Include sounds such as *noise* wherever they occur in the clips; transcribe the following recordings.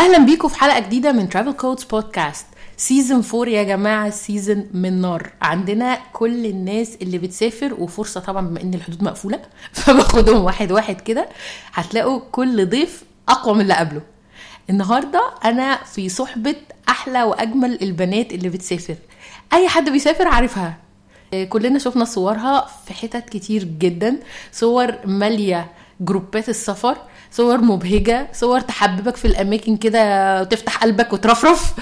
أهلا بيكم في حلقة جديدة من Travel Codes Podcast season 4 يا جماعة season من نار عندنا كل الناس اللي بتسافر وفرصة طبعا بما إن الحدود مقفولة *laughs* فباخدهم واحد واحد كده. هتلاقوا كل ضيف أقوى من اللي قبله. النهارده أنا في صحبة أحلى وأجمل البنات اللي بتسافر. أي حد بيسافر عارفها. كلنا شفنا صورها في حتت كتير جدا. صور مالية جروبات السفر. صور مبهجة صور تحببك في الأماكن كده وتفتح قلبك وترفرف.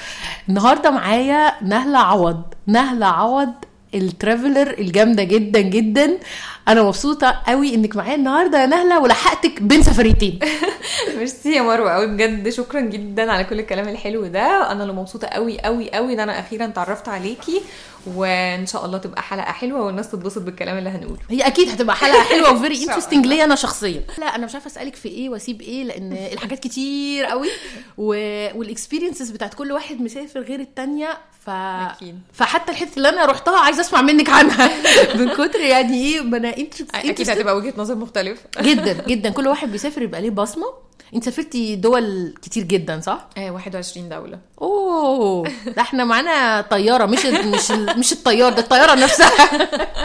النهاردة معايا نهلة عوض نهلة عوض ال traveler الجامدة جدا جدا. أنا مبسوطة قوي إنك معايا النهاردة يا نهلة ولحقتك بين سفريتين. *laughs* ميرسي يا مروة قوي بجد. شكرا جدا على كل الكلام الحلو ده. أنا اللي مبسوطة قوي قوي قوي إن أنا أخيرا اتعرفت عليكي. وإن شاء الله تبقى حلقة حلوة والناس تتبسط بالكلام اللي هنقوله. هي أكيد هتبقى حلقة حلوة و very *laughs* interesting ليا أنا شخصيا. لا أنا مش عارفة أسألك في إيه وأسيب إيه لأن *laughs* الحاجات كتير قوي. و... وال experiences بتاعت كل واحد مسافر غير التانية ف... أكيد. فحتى الحتة اللي أنا رحتها عايزة أسمع منك عنها. من كتر يعني إيه interest أكيد هتبقى وجهة نظر مختلفة. جدا *laughs* جدا. كل واحد بيسافر يبقى ليه بصمة. انت سافرتي دول كتير جدا صح؟ آه 21 دولة. أوه ده إحنا معانا طيارة مش مش مش الطيار ده الطيارة نفسها.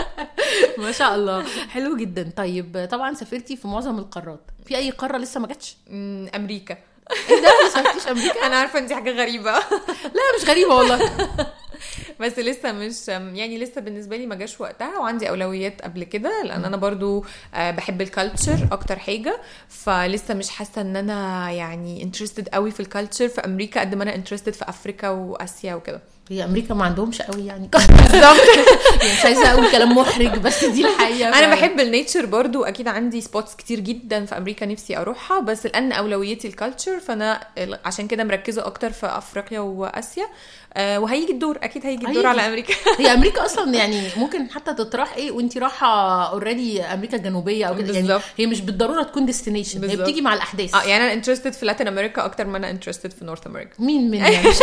*laughs* ما شاء الله. حلو جدا. طيب طبعا سافرتي في معظم القارات. في أي قارة لسه ما جاتش؟ مم، أمريكا. إيه ده؟ ما سافرتيش أمريكا أنا عارفة إن دي حاجة غريبة. *laughs* لا مش غريبة والله. *laughs* بس لسه مش يعني لسه بالنسبة لي ما جاش وقتها وعندي أولويات قبل كده لأن أنا برضو آه، بحب ال culture أكتر حاجة. فلسه مش حاسة إن أنا يعني interested قوي في ال culture في أمريكا قد ما أنا interested في أفريكا وآسيا وكده. هي أمريكا ما عندهمش قوي يعني. *laughs* بالظبط. *laughs* يعني مش عايزة أقول كلام محرج بس دي الحقيقة أنا. بحب ال nature برضو أكيد عندي spots كتير جدا في أمريكا نفسي أروحها بس لأن أولويتي ال culture فأنا عشان كده مركزة أكتر في أفريقيا وآسيا. آه، وهيجي الدور. أكيد هيجي الدور هيجي. على أمريكا. *laughs* هي أمريكا أصلا يعني ممكن حتى تطرح إيه وانت رايحة already أمريكا الجنوبية أو كده. يعني. هي مش بالضرورة تكون destination هي. بتيجي مع الأحداث. آه يعني أنا interested في Latin America أكتر ما أنا interested في North America مين *laughs* منا؟ مش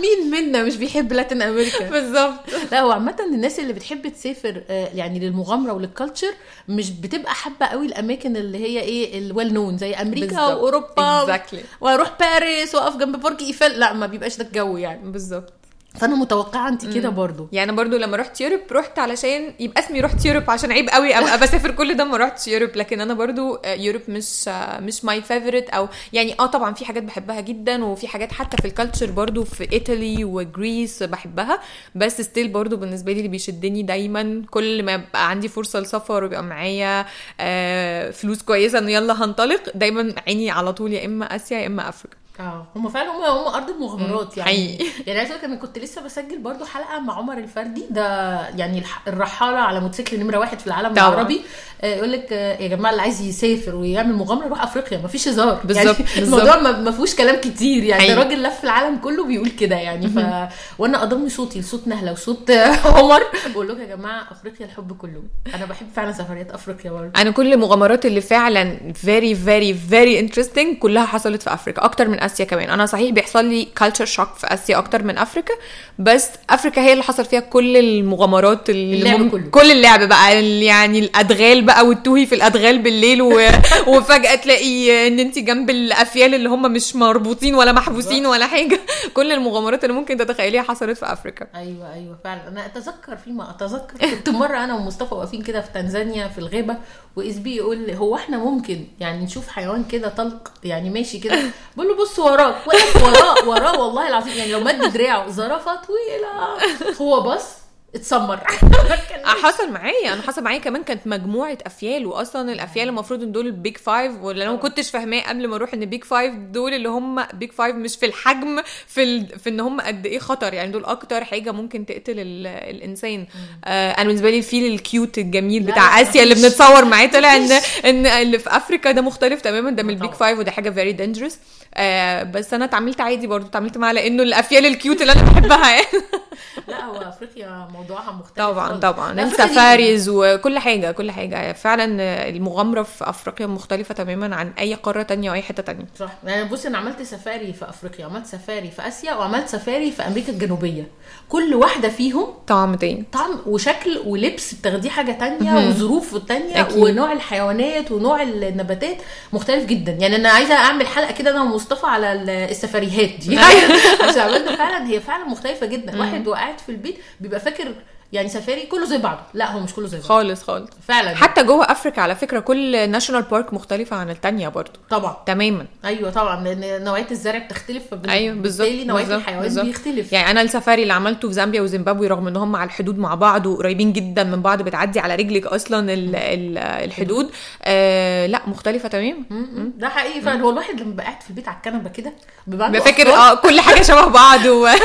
مين منا مش بيحب Latin America بالظبط. لا هو عامة الناس اللي بتحب تسافر آه، يعني للمغامرة ولل culture مش بتبقى حابة قوي الأماكن اللي هي إيه ال well known زي أمريكا بالظبط. وأوروبا Exactly. وأروح باريس وأقف جنب برج إيفل. لا ما بيبقاش ده الجو يعني. بالظبط. فأنا متوقعة أنت كده برضو. يعني أنا برضو لما رحت Europe رحت علشان يبقى اسمي رحت Europe عشان عيب قوي أبقى *laughs* بسافر كل ده ما رحتش Europe. لكن أنا برضو آه، Europe مش آه، مش my favorite أو يعني آه طبعا في حاجات بحبها جدا وفي حاجات حتى في ال culture برضو في Italy و Greece بحبها. بس ستيل برضو بالنسبة لي اللي بيشدني دايما كل ما يبقى عندي فرصة لسفر ويبقى معايا آه، فلوس كويسة إنه يلا هنطلق دايما عيني على طول يا إما آسيا يا إما أفريقيا. آه هم فعلا هم هم أرض المغامرات يعني. حقيقي. يعني عايزه أقول أنا كنت لسه بسجل برضو حلقة مع عمر الفردي. ده يعني الرحالة على موتوسيكل نمرة واحد في العالم طبعا. العربي. آه، يقول لك آه، يا جماعة اللي عايز يسافر ويعمل مغامرة يروح أفريقيا. ما فيش هزار. بالظبط، يعني بالظبط. الموضوع ما فيهوش كلام كتير. يعني ده. راجل لف العالم كله بيقول كده يعني. ف وأنا أضم صوتي لصوت نهلة وصوت *laughs* عمر. بقول لكم يا جماعة أفريقيا الحب كله. أنا بحب فعلا سفريات أفريقيا برضه أنا كل المغامرات اللي فعلا very very very interesting كلها حصلت في أفريقيا. أكتر من آسيا كمان. أنا صحيح بيحصل لي culture shock في آسيا أكتر من افريقيا بس افريقيا هي اللي حصل فيها كل المغامرات اللي اللعب كله. كل اللعب بقى يعني الأدغال بقى والتوهي في الأدغال بالليل و... *laughs* وفجأة تلاقي إن انت جنب الأفيال اللي هم مش مربوطين ولا محبوسين ولا حاجة. *laughs* كل المغامرات اللي ممكن تتخيليها حصلت في افريقيا أيوه أيوه فعلا. أنا أتذكر فيما أتذكر كنت مرة أنا ومصطفى واقفين كده في تنزانيا في الغابة وإسبي يقول هو إحنا ممكن يعني نشوف حيوان كده طلق يعني ماشي كده؟ بقول له بص وراك واقف وراه وراه والله العظيم يعني لو مد دراعه زرافه طويلة هو بص اتسمر. *laughs* *laughs* آه، حصل معايا. أنا حصل معايا كمان كانت مجموعة أفيال واصلا الأفيال المفروض إن دول ال big five واللي أنا ما كنتش فاهماه قبل ما أروح إن big five دول اللي هم big five مش في الحجم في ال... في إن هم قد إيه خطر. يعني دول أكتر حاجة ممكن تقتل ال... الإنسان. آه أنا بالنسبة لي الفيل ال cute الجميل بتاع آسيا اللي. بنتصور معاه طلع إن إن اللي في افريكا ده مختلف تماما. ده من ال big. five وده حاجة very dangerous آه بس أنا اتعاملت عادي برضو اتعاملت معاه لأنه الأفيال ال cute اللي أنا بحبها. *laughs* لا هو أفريقيا موضوعها مختلف طبعا. طبعا. أفريقيا دي- سفاريز وكل حاجة كل حاجة. فعلا المغامرة في أفريقيا مختلفة تماما عن أي قارة تانية أو أي حتة تانية. صح. يعني بص أنا عملت سفاري في أفريقيا عملت سفاري في آسيا وعملت سفاري في أمريكا الجنوبية. كل واحدة فيهم طعم تاني طعم وشكل ولبس بتاخديه حاجة تانية وظروف تانية أكيد. ونوع الحيوانات ونوع النباتات. مختلف جدا. يعني أنا عايزة أعمل حلقة كده أنا ومصطفى على ال- السفريهات دي. *laughs* عشان فعلا هي فعلا مختلفة جدا. واحد وقاعد في البيت بيبقى فاكر يعني سفاري كله زي بعضه. لا هو مش كله زي بعضه. خالص خالص. فعلا. حتى جوه أفريقيا على فكرة كل ناشونال بارك مختلفة عن التانية برضو. طبعا. تماما. أيوه طبعا لأن نوعية الزرع بتختلف أيوه بالظبط نوعية الحيوان بالظبط. بيختلف. يعني أنا السفاري اللي عملته في زامبيا وزيمبابوي رغم إن هم على الحدود مع بعض وقريبين جدا من بعض بتعدي على رجلك أصلا ال ال الحدود آه لا مختلفة تماما. ده حقيقي فعلا. هو الواحد لما بيبقى قاعد في البيت على الكنبة كده بيبقى أفكار. آه كل حاجة شبه بعض و... *laughs*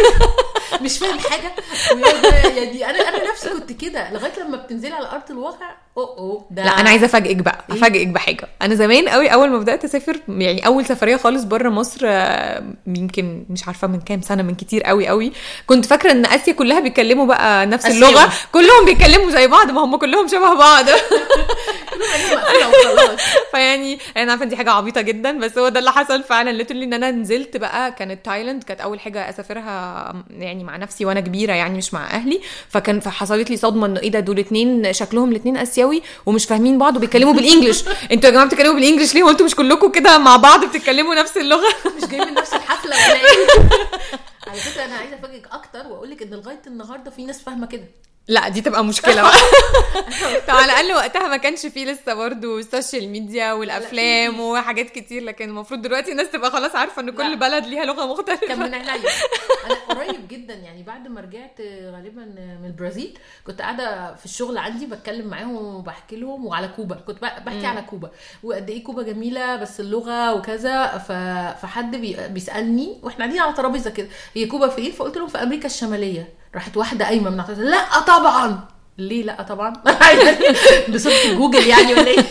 مش فاهم حاجة. *laughs* يعني أنا أنا نفسي كنت كده لغاية لما بتنزلي على أرض الواقع. أوه ده لا أنا عايزة أفاجئك بقى أفاجئك بحاجة. أنا زمان قوي أول ما بدأت أسافر يعني أول سفرية خالص بره مصر آه، يمكن مش عارفة من كام سنة من كتير قوي قوي كنت فاكرة إن آسيا كلها بيتكلموا بقى نفس آسيوي. اللغة. كلهم بيتكلموا زي بعض ما هم كلهم شبه بعض. *laughs* فيعني أنا عارفة دي حاجة عبيطة جدا بس هو ده اللي حصل فعلا. literally إن أنا نزلت بقى كانت تايلاند كانت أول حاجة أسافرها يعني مع نفسي وأنا كبيرة يعني مش مع أهلي. فكان فحصلت لي صدمة إنه إيه ده دول اتنين شكلهم الاتنين آسيوي. ومش فاهمين بعض وبيتكلموا بال English. *laughs* أنتوا يا جماعة بتتكلموا بال English ليه وانتوا مش كلكم كده مع بعض بتتكلموا نفس اللغة؟ *laughs* مش جاي من نفس الحفلة ولا إيه؟ *laughs* على فكرة أنا عايزة أفاجئك أكتر واقول لك إن لغاية النهارده في ناس فاهمة كده. لا دي تبقى مشكلة بقى. *laughs* طب على الأقل وقتها ما كانش فيه لسه برضه ال social media والأفلام وحاجات كتير لكن المفروض دلوقتي الناس تبقى خلاص عارفة إن لا. كل بلد ليها لغة كان مختلفه من عينيا *laughs* أنا قريب جدا يعني بعد ما رجعت غالبا من البرازيل كنت قاعدة في الشغل عندي بتكلم معاهم وبحكي لهم وعلى كوبا. كنت بحكي على كوبا. وقد إيه كوبا جميلة بس اللغة وكذا ف... فحد بي... بيسألني وإحنا قاعدين على ترابيزة كده هي كوبا فين؟ فقلت لهم في أمريكا الشمالية. راحت واحدة قايمة من لأ طبعا. ليه لأ طبعا؟ *laughs* بصوت جوجل يعني ولا إيه؟ *laughs*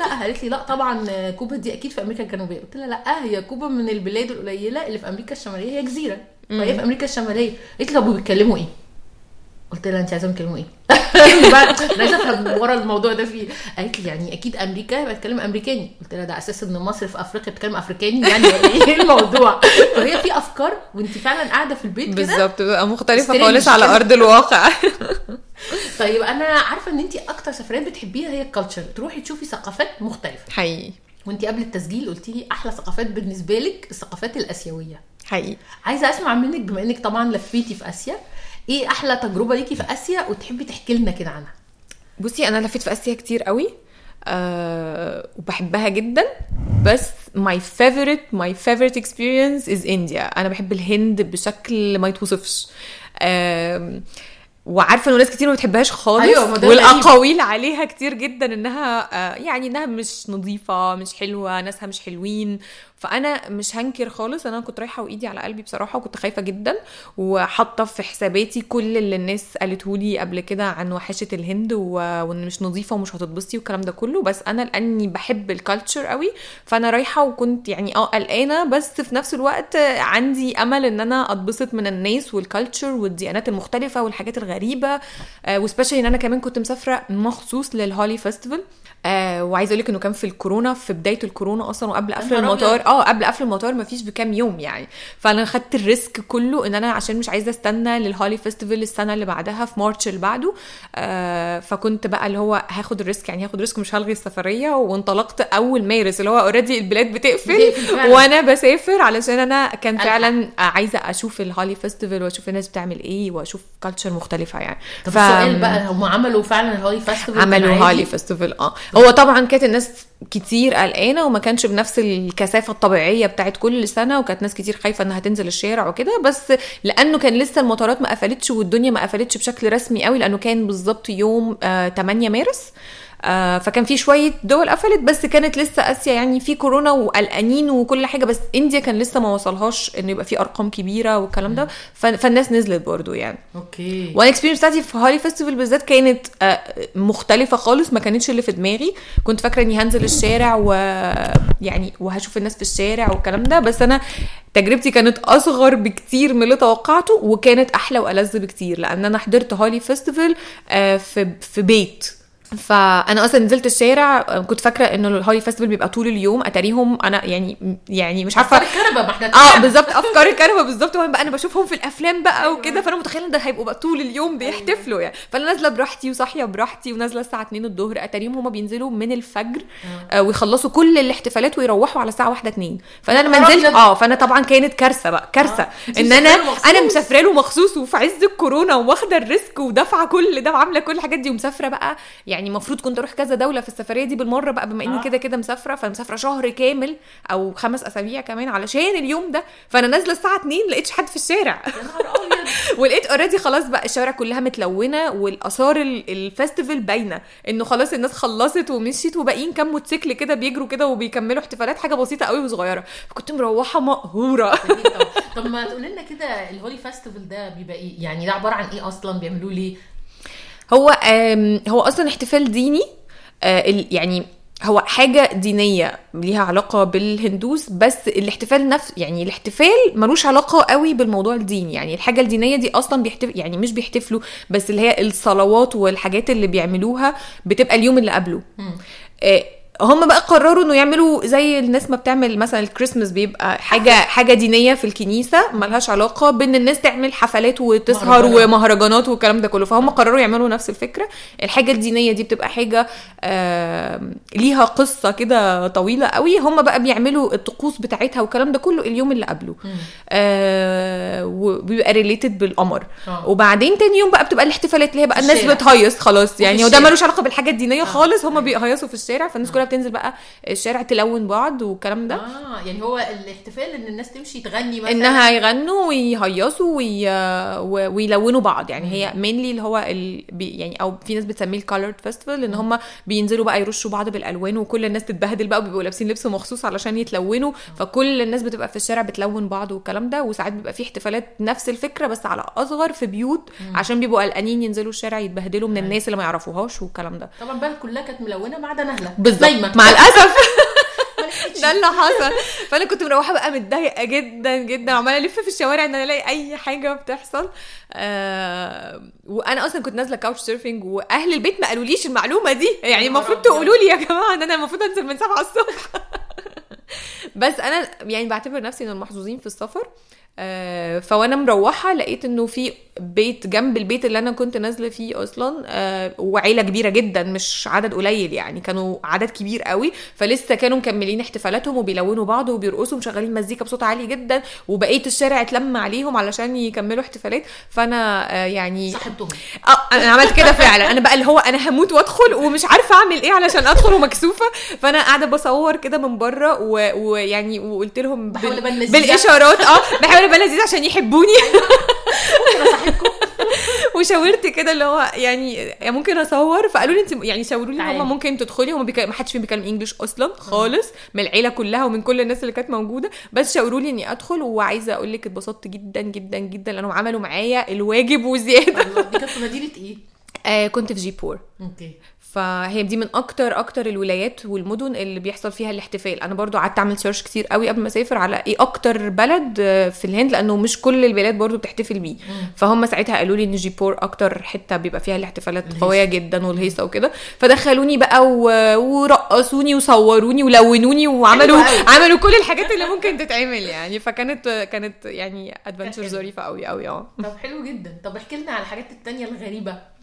لأ قالت لي لأ طبعا كوبا دي أكيد في أمريكا الجنوبية. قلت لها لأ هي كوبا من البلاد القليلة اللي في أمريكا الشمالية هي جزيرة. فهي في أمريكا الشمالية. قالت لي طب وبيتكلموا إيه؟ قلت لها انت عايزة يتكلموا إيه؟ أنا عايزه افهم ورا الموضوع ده فيه قالت لي يعني أكيد أمريكا يبقى بتتكلم أمريكاني. قلت لها ده أساس إن مصر في أفريقيا بتتكلم أفريكاني يعني إيه *laughs* الموضوع؟ فهي في أفكار وأنت فعلا قاعدة في البيت كده؟ بالظبط بقى مختلفة خالص على. أرض الواقع. *laughs* طيب أنا عارفة إن أنت أكتر سفريات بتحبيها هي ال culture تروحي تشوفي ثقافات مختلفة. حقيقي. وأنت قبل التسجيل قلتي لي أحلى ثقافات بالنسبة لك الثقافات الآسيوية. حقيقي. عايزة أسمع منك بما إنك طبعا لفيتي في آسيا إيه أحلى تجربة ليكي في آسيا؟ وتحبي تحكي لنا كده عنها. بصي أنا لفيت في آسيا كتير قوي أه وبحبها جدا. بس my favorite my favorite experience is India. أنا بحب الهند بشكل ما يتوصفش. أه وعارفة ان ناس كتير ما بتحبهاش خالص أيوة، والأقاويل عليها كتير جدا إنها آه، يعني إنها مش نظيفة مش حلوة ناسها مش حلوين. فأنا مش هنكر خالص أنا كنت رايحة وإيدي على قلبي بصراحة وكنت خايفة جدا وحاطة في حساباتي كل اللي الناس قالته لي قبل كده عن وحشة الهند. وإن مش نظيفة ومش هتتبسطي والكلام ده كله بس أنا لأني بحب ال culture قوي فأنا رايحة وكنت يعني آه قلقانة بس في نفس الوقت عندي أمل إن أنا أتبسط من الناس وال culture والديانات المختلفة والحاجات الغريبة آه و specially إن أنا كمان كنت مسافرة مخصوص لل Holi festival آه وعايزة أقول لك إنه كان في الكورونا في بداية الكورونا أصلا وقبل قفل المطار. آه قبل قفل المطار مفيش بكام يوم يعني فأنا خدت ال risk كله إن أنا عشان مش عايزة أستنى لل Holi festival السنة اللي بعدها في March اللي بعده آه فكنت بقى اللي هو هاخد ال risk يعني هاخد risk مش هلغي السفرية وانطلقت أول مارس اللي هو already البلاد بتقفل. وأنا بسافر علشان أنا كان. فعلا عايزة أشوف ال Holi festival وأشوف الناس بتعمل إيه وأشوف culture مختلفة يعني طب السؤال بقى هم عملوا فعلا ال Holi festival عملوا؟ Holi festival آه هو طبعا كانت الناس كتير قلقانة وما كانش بنفس الكثافة الطبيعية بتاعت كل سنة وكانت ناس كتير خايفة إنها تنزل الشارع وكده بس لأنه كان لسه المطارات ما قفلتش والدنيا ما قفلتش بشكل رسمي قوي لأنه كان بالظبط يوم آه 8 مارس. آه فكان في شوية دول قفلت بس كانت لسه اسيا يعني في كورونا وقلقانين وكل حاجة بس India كان لسه ما وصلهاش انه يبقى في أرقام كبيرة والكلام ده. فالناس نزلت برضو يعني. okay. وأنا ال experience بتاعتي في Holi festival بالذات كانت آه، مختلفة خالص ما كانتش اللي في دماغي. كنت فاكرة إني هنزل الشارع ويعني وهشوف الناس في الشارع والكلام ده بس أنا تجربتي كانت أصغر بكتير من اللي توقعته وكانت أحلى وألذ بكتير. لأن أنا حضرت Holi festival آه، في في بيت. فأنا أصلا نزلت الشارع آه، كنت فاكرة إنه ال Holi festival بيبقى طول اليوم أتاريهم أنا يعني يعني مش عارفة. أفكار الكنبه ما إحنا آه بالظبط أفكار الكنبه بالظبط. وأنا بقى أنا بشوفهم في الأفلام بقى وكده فأنا متخيلة إن ده هيبقوا بقى طول اليوم بيحتفلوا يعني. فأنا نازلة براحتي وصاحية براحتي ونازلة الساعة 2 الظهر أتاريهم هما بينزلوا من الفجر آه. ويخلصوا كل الاحتفالات ويروحوا على الساعة 1 2 فأنا لما نزلت. آه فأنا طبعا كانت كارثة بقى كارثة. آه. إن أنا. أنا مسافرة له مخصوص وفي عز الكورونا واخده ال risk ودافعة كل ده وعاملة كل الحاجات دي ومسافرة بقى يعني المفروض كنت أروح كذا دولة في السفرية دي بالمرة بقى بما إني آه. كده كده مسافرة فمسافرة شهر كامل أو خمس أسابيع كمان علشان اليوم ده فأنا نازلة الساعة 2 لقيتش حد في الشارع. يا نهار أبيض. *laughs* ولقيت already خلاص بقى الشوارع كلها متلونة والآثار ال- الفestival باينة إنه خلاص الناس خلصت ومشيت وباقيين كام موتوسيكل كده بيجروا كده وبيكملوا احتفالات حاجة بسيطة قوي وصغيرة. فكنت مروحة مقهورة. *laughs* طب ما تقول لنا كده الهولي فيستيفال ده بيبقى إيه؟ يعني ده عبارة عن إيه أصلا؟ بيعملوه ليه؟ هو هو أصلا احتفال ديني آه، يعني هو حاجة دينية ليها علاقة بالهندوس بس الاحتفال نفس يعني الاحتفال ملوش علاقة قوي بالموضوع الديني. يعني الحاجة الدينية دي أصلا بيحتفل يعني مش بيحتفلوا بس اللي هي الصلوات والحاجات اللي بيعملوها بتبقى اليوم اللي قبله. هم بقى قرروا إنه يعملوا زي الناس ما بتعمل مثلا الكريسماس بيبقى حاجة حاجة دينية في الكنيسة ملهاش علاقة بإن الناس تعمل حفلات وتسهر مهرجانات. ومهرجانات والكلام ده كله. فهم قرروا يعملوا نفس الفكرة. الحاجة الدينية دي بتبقى حاجة آم، ليها قصة كده طويلة قوي. هم بقى بيعملوا الطقوس بتاعتها والكلام ده كله اليوم اللي قبله. آه، وبيبقى related بالقمر. آه. وبعدين تاني يوم بقى بتبقى الاحتفالات اللي هي بقى الناس. بتهيص خلاص. يعني وده. ملوش علاقة بالحاجة الدينية خالص. هم بيهيصوا في الشارع. فالناس كلها بتنزل بقى الشارع تلون بعض والكلام ده. آه يعني هو الاحتفال إن الناس تمشي تغني مثلا. إنها يغنوا ويهيصوا وي... ويلونوا بعض. يعني هي mainly اللي هو ال... يعني أو في ناس بتسميه ال colored festival إن هم بينزلوا بقى يرشوا بعض بالألوان وكل الناس تتبهدل بقى وبيبقوا لابسين لبس مخصوص علشان يتلونوا. فكل الناس بتبقى في الشارع بتلون بعض والكلام ده. وساعات بيبقى في احتفالات نفس الفكرة بس على أصغر في بيوت عشان بيبقوا قلقانين ينزلوا الشارع يتبهدلوا من الناس اللي ما يعرفوهاش والكلام ده. طبعا بقى كلها كانت ملونة ما عدا نهلة. بالظبط. نايمه مع الأسف. *laughs* *laughs* ده اللي حصل. فأنا كنت مروحة بقى متضايقة جدا جدا. وعماله ألف في الشوارع إن أنا ألاقي أي حاجة بتحصل. آه وأنا أصلا كنت نازلة كاوتش سيرفنج وأهل البيت ما قالوليش المعلومة دي. يعني المفروض. تقولوا لي يا جماعة إن أنا المفروض أنزل من 7 الصبح. *laughs* بس أنا يعني بعتبر نفسي من المحظوظين في السفر. آه، فوأنا مروحة لقيت إنه في بيت جنب البيت اللي أنا كنت نازلة فيه أصلا آه، وعيلة كبيرة جدا مش عدد قليل يعني كانوا عدد كبير قوي فلسه كانوا مكملين احتفالاتهم وبيلونوا بعض وبيرقصوا ومشغلين مزيكا بصوت عالي جدا وبقيه الشارع اتلم عليهم علشان يكملوا احتفالات. فأنا آه، يعني صاحبتهم. آه أنا عملت كده فعلا. أنا بقى اللي هو أنا هموت وأدخل ومش عارفة أعمل إيه علشان أدخل ومكسوفة. فأنا قاعدة بصور كده من بره ويعني وقلت لهم بال-. بالإشارات آه بحاول أبان لذيذ عشان يحبوني. *laughs* *laughs* وشاورت كده اللي هو يعني يعني ممكن اصور فقالوا لي انت يعني شاوروا لي. هم ممكن تدخلي هم بيك... ما حدش فيهم بيتكلم انجلش أصلا خالص من العيلة كلها ومن كل الناس اللي كانت موجودة بس شاوروا لي إني أدخل وعايزة أقول لك اتبسطت جدا جدا جدا لأنهم عملوا معايا الواجب وزيادة. الله دي كانت في مدينة إيه؟ *laughs* آه كنت في جيبور. okay. فهي دي من أكتر أكتر الولايات والمدن اللي بيحصل فيها الاحتفال. أنا برضو قعدت أعمل search كتير قوي قبل ما أسافر على إيه أكتر بلد آه، في الهند لأنه مش كل البلاد برضو بتحتفل بيه. فهم ساعتها قالوا لي إن جيبور أكتر حتة بيبقى فيها الاحتفالات. قوية جدا والهيصة وكده. فدخلوني بقى و- ورقصوني وصوروني ولونوني وعملوا. *laughs* عملوا كل الحاجات اللي ممكن تتعمل يعني. فكانت كانت يعني adventure. ظريفة قوي قوي آه. طب حلو جدا. طب احكي لنا على الحاجات التانية الغريبة.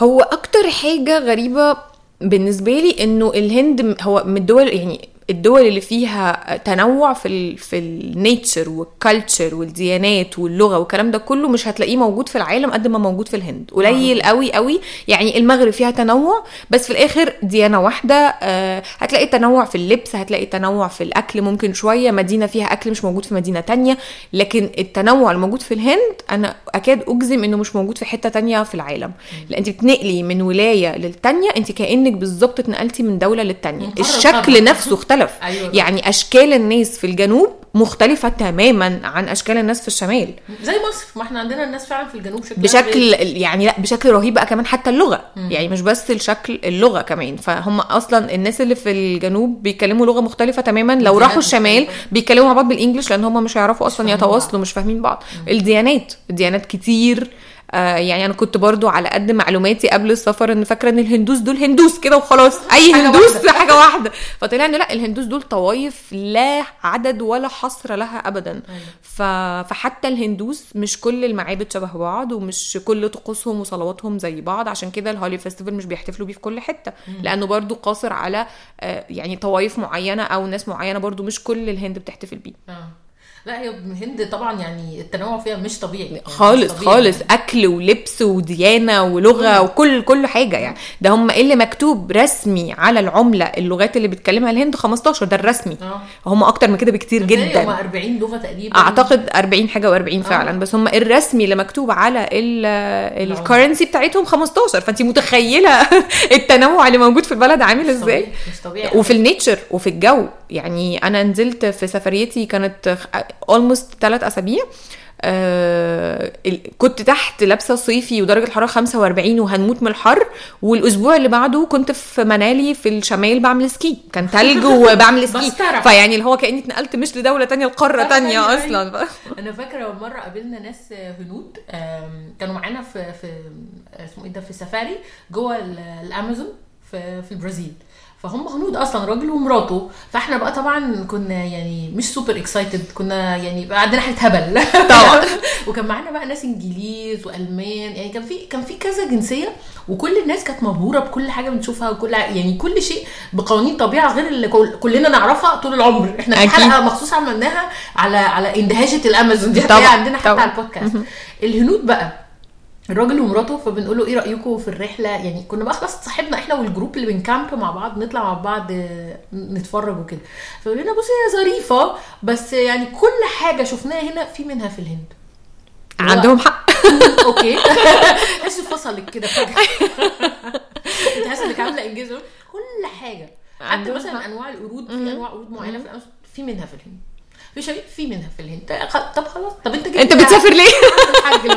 هو أكتر حاجة غريبة بالنسبة لي إنه الهند هو من الدول يعني الدول اللي فيها تنوع في ال في ال nature وال culture والديانات واللغة والكلام ده كله مش هتلاقيه موجود في العالم قد ما موجود في الهند. قليل قوي قوي. يعني المغرب فيها تنوع بس في الآخر ديانة واحدة آه، هتلاقي تنوع في اللبس هتلاقي تنوع في الأكل ممكن شوية مدينة فيها أكل مش موجود في مدينة تانية. لكن التنوع الموجود في الهند أنا أكاد أجزم إنه مش موجود في حتة تانية في العالم. لأن أنت بتنقلي من ولاية للتانية أنت كأنك بالظبط اتنقلتي من دولة للتانية. الشكل. نفسه اختلف اختلف أيوة. يعني أشكال الناس في الجنوب مختلفة تماما عن أشكال الناس في الشمال. زي مصر ما إحنا عندنا الناس فعلا في الجنوب شكلها بشكل غير. يعني لأ بشكل رهيب بقى كمان حتى اللغة. يعني مش بس الشكل اللغة كمان. فهم أصلا الناس اللي في الجنوب بيتكلموا لغة مختلفة تماما. لو راحوا الشمال. بيتكلموا مع بعض بالانجلش لأن هم مش هيعرفوا أصلا يتواصلوا مش فاهمين بعض. الديانات الديانات كتير. آه يعني أنا كنت برضو على قد معلوماتي قبل السفر إن فاكرة إن الهندوس دول هندوس كده وخلاص. *laughs* أي حاجة هندوس واحدة. حاجة واحدة. فطلع إن لأ الهندوس دول طوائف لا عدد ولا حصر لها ابدا. ف... فحتى الهندوس مش كل المعابد شبه بعض ومش كل طقوسهم وصلواتهم زي بعض. عشان كده الهولي فيستيفال مش بيحتفلوا بيه في كل حتة. لأنه برضو قاصر على آه، يعني طوائف معينة أو ناس معينة برضو مش كل الهند بتحتفل بيه. آه. لا هي الهند طبعا يعني التنوع فيها مش طبيعي يعني مش خالص طبيعي. خالص. أكل ولبس وديانة ولغة وكل كل حاجة يعني. ده هم اللي مكتوب رسمي على العملة اللغات اللي بتكلمها الهند 15 ده الرسمي. آه. هم أكتر من كده بكتير جدا. هم جدا 40 لغة تقريبا. أعتقد 40 حاجة و40 فعلا. آه. بس هم الرسمي اللي مكتوب على ال currency بتاعتهم 15 فانت متخيلة *laughs* التنوع اللي موجود في البلد عامل مش إزاي؟ مش طبيعي. وفي ال nature وفي الجو. يعني أنا نزلت في سفريتي كانت almost ثلاث أسابيع آه كنت تحت لابسة صيفي ودرجة الحرارة 45 وهنموت من الحر والأسبوع اللي بعده كنت في منالي في الشمال بعمل ski كان تلج *laughs* وبعمل ski. فيعني اللي هو كأني اتنقلت مش لدولة تانية لقارة تانية أيوة، أصلا. *laughs* أنا فاكرة مرة قابلنا ناس هنود كانوا معانا في في اسمه إيه ده في سفاري جوه ال- الأمازون في في البرازيل. فهم هنود أصلا راجل ومراته. فإحنا بقى طبعا كنا يعني مش super excited كنا يعني بقى عندنا حاجة هبل. طبعا. *laughs* وكان معانا بقى ناس إنجليز وألمان يعني كان في كان في كذا جنسية وكل الناس كانت مبهورة بكل حاجة بنشوفها وكل يعني كل شيء بقوانين طبيعة غير اللي كل كلنا نعرفها طول العمر. إحنا في أكيد. حلقه مخصوص عملناها على على اندهاشة الأمازون دي. طبعا، عندنا حتى. على البودكاست. الهنود بقى الراجل ومراته فبنقول له إيه رايكم في الرحلة؟ يعني كنا بقى خلاص صاحبنا إحنا والجروب اللي بن camp مع بعض نطلع مع بعض نتفرج وكده. فيقول لنا بصي هي ظريفة بس يعني كل حاجة شفناها هنا في منها في الهند. عندهم حق. *laughs* okay. *laughs* تحس فصلك كده؟ *laughs* فجاه حاسه إنك عاملة إنجاز؟ كل حاجة. حتى مثلا. أنواع القرود في أنواع قرود معينة في منها في الهند. في شيء في منها في الهند خ- طب خلاص. طب انت انت بتسافر ليه؟ الحاج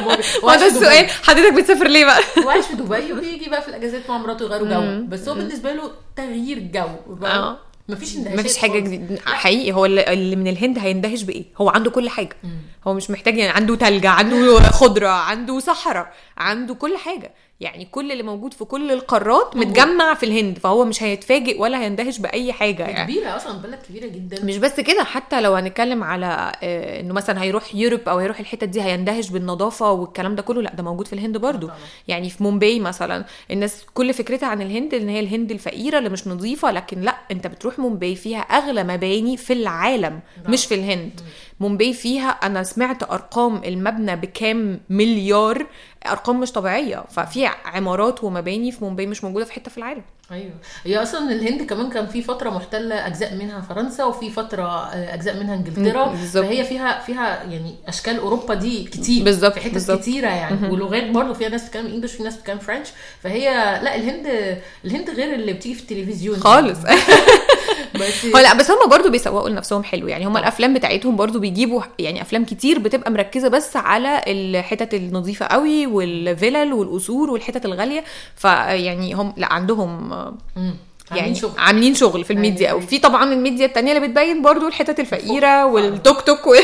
هو ده السؤال. حضرتك بتسافر ليه بقى؟ *laughs* هو عايش في دبي وبيجي بقى في الأجازات مع مراته يغيروا جو. بس هو بالنسبة له تغيير جو. آه. مفيش اندهاشات مفيش حاجة. جديدة. حقيقي هو اللي اللي من الهند هيندهش بإيه؟ هو عنده كل حاجة. هو مش محتاج يعني عنده تلج عنده خضرة عنده صحراء عنده كل حاجة. يعني كل اللي موجود في كل القارات موجود. متجمع في الهند فهو مش هيتفاجئ ولا هيندهش بأي حاجة يعني. كبيرة أصلا بلد كبيرة جدا. مش بس كده حتى لو هنتكلم على آه، إنه مثلا هيروح Europe أو هيروح الحتت دي هيندهش بالنظافة والكلام ده كله لأ ده موجود في الهند برضو. طبعا. يعني في مومباي مثلا الناس كل فكرتها عن الهند إن هي الهند الفقيرة اللي مش نظيفة لكن لأ أنت بتروح مومباي فيها أغلى مباني في العالم مش في الهند. مومباي فيها أنا سمعت أرقام المبنى بكام مليار أرقام مش طبيعية ففي عمارات ومباني في مومباي مش موجودة في حتة في العالم. أيوه. هي أصلا الهند كمان كان في فترة محتلة أجزاء منها فرنسا وفي فترة آه، أجزاء منها إنجلترا. مم، بالظبط. فهي فيها فيها يعني أشكال أوروبا دي كتير. بالظبط، في حتت. كتيرة يعني. ولغات برضه فيها ناس بتتكلم إنجلش في ناس بتتكلم فرنش فهي لا الهند الهند غير اللي بتيجي في التلفزيون خالص. *laughs* بس هو لا بس هم برضو بيسوقوا لنفسهم حلو يعني هم الأفلام بتاعتهم برضو بيجيبوا يعني أفلام كتير بتبقى مركزة بس على الحتت النظيفة قوي والفلل والقصور والحتت الغالية فيعني هم لا عندهم. يعني عاملين شغل عاملين شغل في الميديا أيوة. وفي طبعا الميديا التانية اللي بتبين برضو الحتت الفقيرة والتوك توك و... أيوة،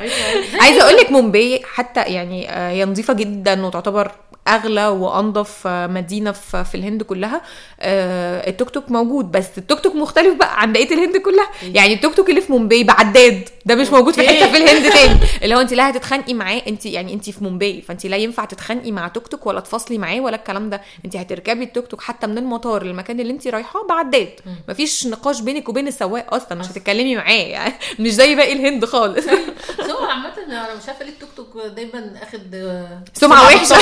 أيوة. *laughs* عايزة أقول لك مومباي حتى يعني آه، هي نظيفة جدا وتعتبر أغلى وانظف آه، مدينه في الهند كلها آه، التوك توك موجود بس التوك توك مختلف بقى عن بقية الهند كلها. يعني التوك توك اللي في مومباي بعداد ده مش موجود في. حتة في الهند تاني. *laughs* اللي هو انت لا هتتخانقي معاه انت يعني انت في مومباي فانت لا ينفع تتخانقي مع توك توك ولا تفاصلي معاه ولا الكلام ده. انت هتركبي التوك توك حتى من المطار للمكان اللي انت رايحاه بعداد. مفيش نقاش بينك وبين السواق أصلا مش هتتكلمي معاه يعني مش زي باقي الهند خالص. *laughs* هو عامة أنا مش عارفة ليه التوك توك دايما آخد آه، سمعة وحشة.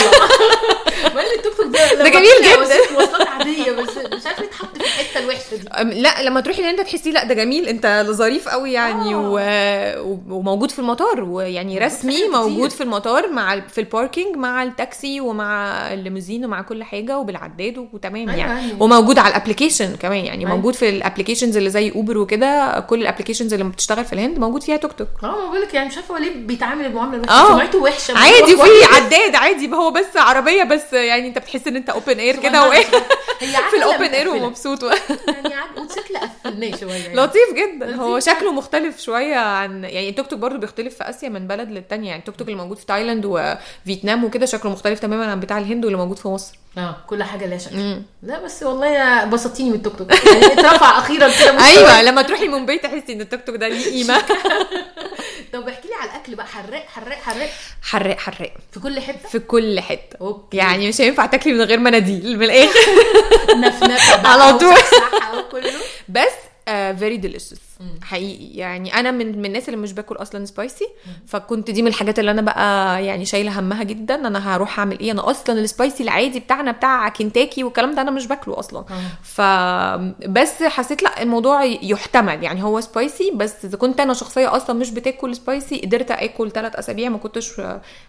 مال التوك توك ده ده جميل جدا. مواصلات عادية بس مش عارفه ليه اتحط في الحتة الوحشة دي لا لما تروحي ان انت تحسي لا ده جميل انت ظريف قوي يعني آه. و... وموجود في المطار ويعني رسمي. موجود في المطار مع في ال parking مع التاكسي ومع الليموزين ومع كل حاجة وبالعداد وتمام أيوة يعني يعني. وموجود على ال application كمان يعني أيوة. موجود في ال applications اللي زي Uber وكده كل ال applications اللي بتشتغل في الهند موجود فيها توك توك آه ما بقول لك يعني مش عارفة هو ليه بيتعامل المعاملة آه. سمعته وحشة عادي وفي كويس. عداد عادي هو بس عربية بس يعني انت بتحس ان انت open air كده وايه. هي *laughs* في ال open air. ومبسوط يعني موتوسيكل قفلناه شوية يعني. لطيف جدا هو. شكله مختلف شوية عن يعني التوك توك برضه بيختلف في آسيا من بلد للتانية يعني التوك توك اللي موجود في تايلاند وفيتنام وكده شكله مختلف تماما عن بتاع الهند واللي موجود في مصر آه كل حاجة ليها شكل مم. لا بس والله يا بسطتيني من التوك توك. يعني اترفع أخيرا كده. أيوه لما تروحي مومباي تحسي إن التوك توك ده ليه قيمة. *laughs* طب احكي لي على الأكل بقى. حراق حراق حراق. حراق حراق. في كل حتة؟ في كل حتة. okay. يعني مش هينفع تاكلي من غير مناديل من الآخر. *laughs* نفنفة *laughs* على طول. بس very delicious حقيقي. يعني أنا من من الناس اللي مش باكل أصلا spicy فكانت دي من الحاجات اللي أنا بقى يعني شايلة همها جدا أنا هروح أعمل إيه. أنا أصلا ال spicy العادي بتاعنا بتاع كنتاكي والكلام ده أنا مش باكله أصلا. ف بس حسيت لأ الموضوع يحتمل. يعني هو spicy بس إذا كنت أنا شخصية أصلا مش بتاكل spicy قدرت آكل ثلاث أسابيع ما كنتش